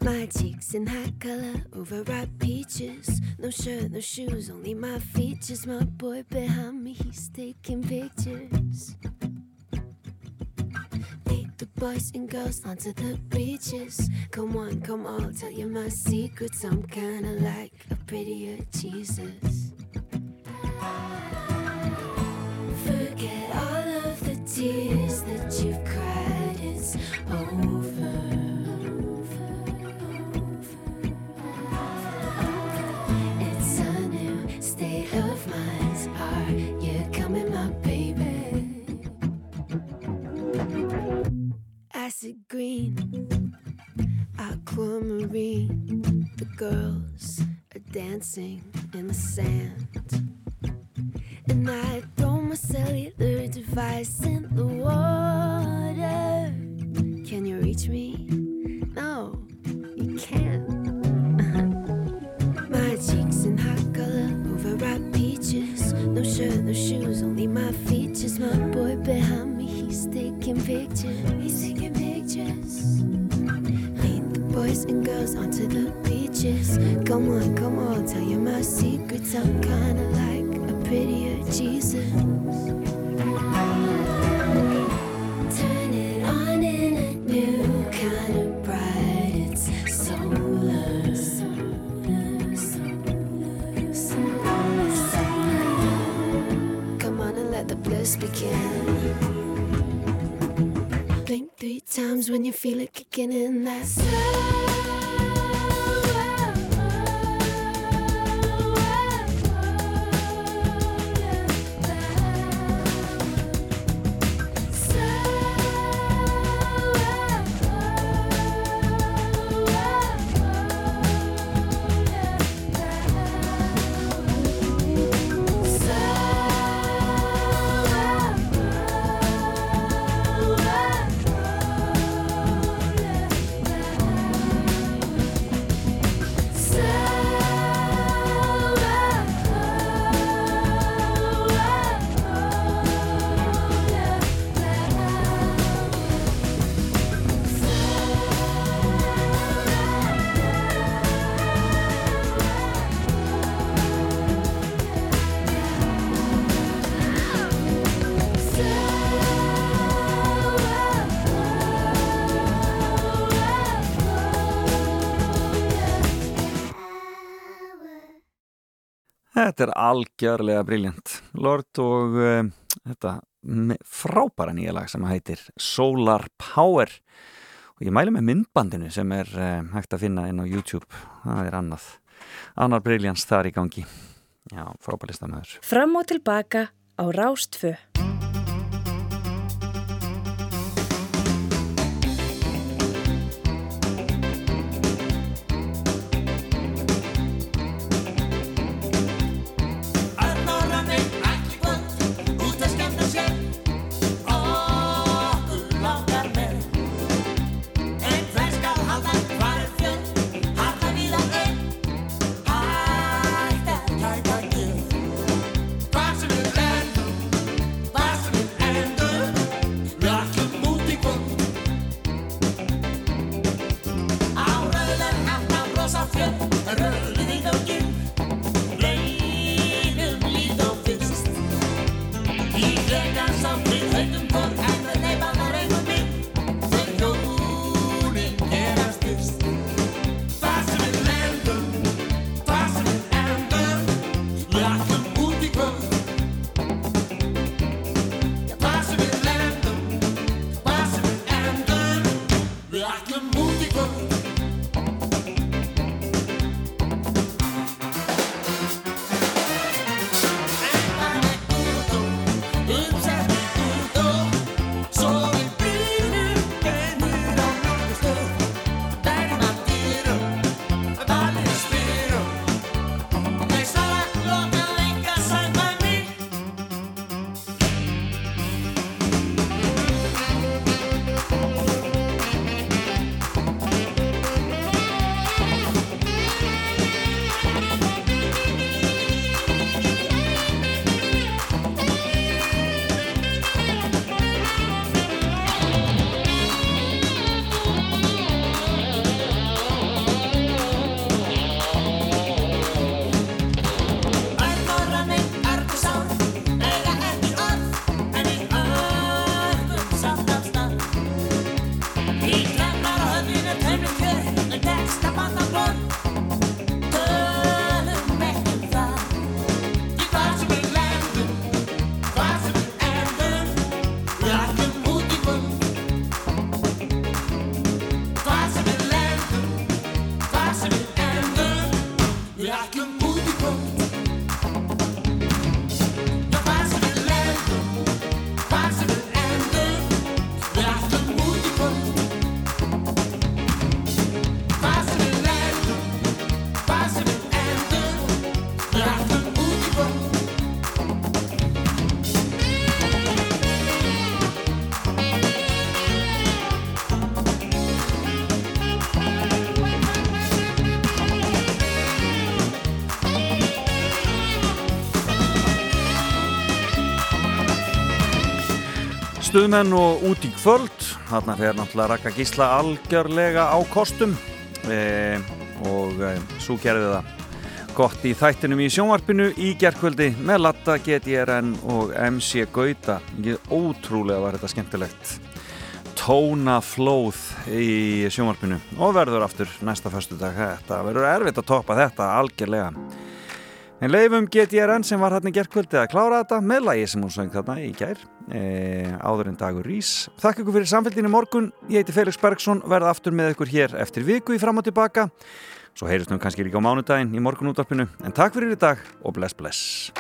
My cheeks in hot color, overripe peaches. No shirt, no shoes, only my features. My boy behind me, he's taking pictures. Lead the boys and girls onto the beaches. Come on, come on, tell you my secrets. I'm kinda like a prettier Jesus. Forget all of the tears that you've cried, it's over. Of mind. Are you coming, my baby? Acid green, aquamarine. The girls are dancing in the sand. And I throw my cellular device in the water. Can you reach me? No shirt, no shoes, only my features. My boy behind me, he's taking pictures. He's taking pictures. Lead the boys and girls onto the beaches. Come on, come on, tell you my secrets. I'm kinda like a prettier Jesus. Kicking in that sun. Þetta er algjörlega briljant Lord og uh, þetta frábæra nýja lag sem heitir Solar Power. Og ég mæli með myndbandinu sem er uh, hægt að finna inn á YouTube. Það er annað annar briljans þar í gangi. Já, frábælista maður Fram og tilbaka á Rástfö. Stuðmenn og út í kvöld. Þarna fer náttúrulega Raka Gísla algjörlega á kostum. E, og e, svo gerði það gott í þættinum í sjónvarpinu í gerðkvöldi með Latta, GTRN og MC Gauta. Ég ótrúlega var þetta skemmtilegt. Tónaflóð í sjónvarpinu og verður aftur næsta förstu dag þetta verður erfitt að toppa þetta algjörlega En leifum GTRN sem var hérna í gerðkvöldi að klára þetta með lagi sem hún söng þarna í gær e, áður en dagur rís. Þakk ykkur fyrir samfélginu morgun. Ég heiti Felix Bergsson, verða aftur með ykkur hér eftir viku í fram og tilbaka. Svo heyrjumst við kannski líka á mánudaginn í morgunúttarpinu. En takk fyrir í dag og bless bless.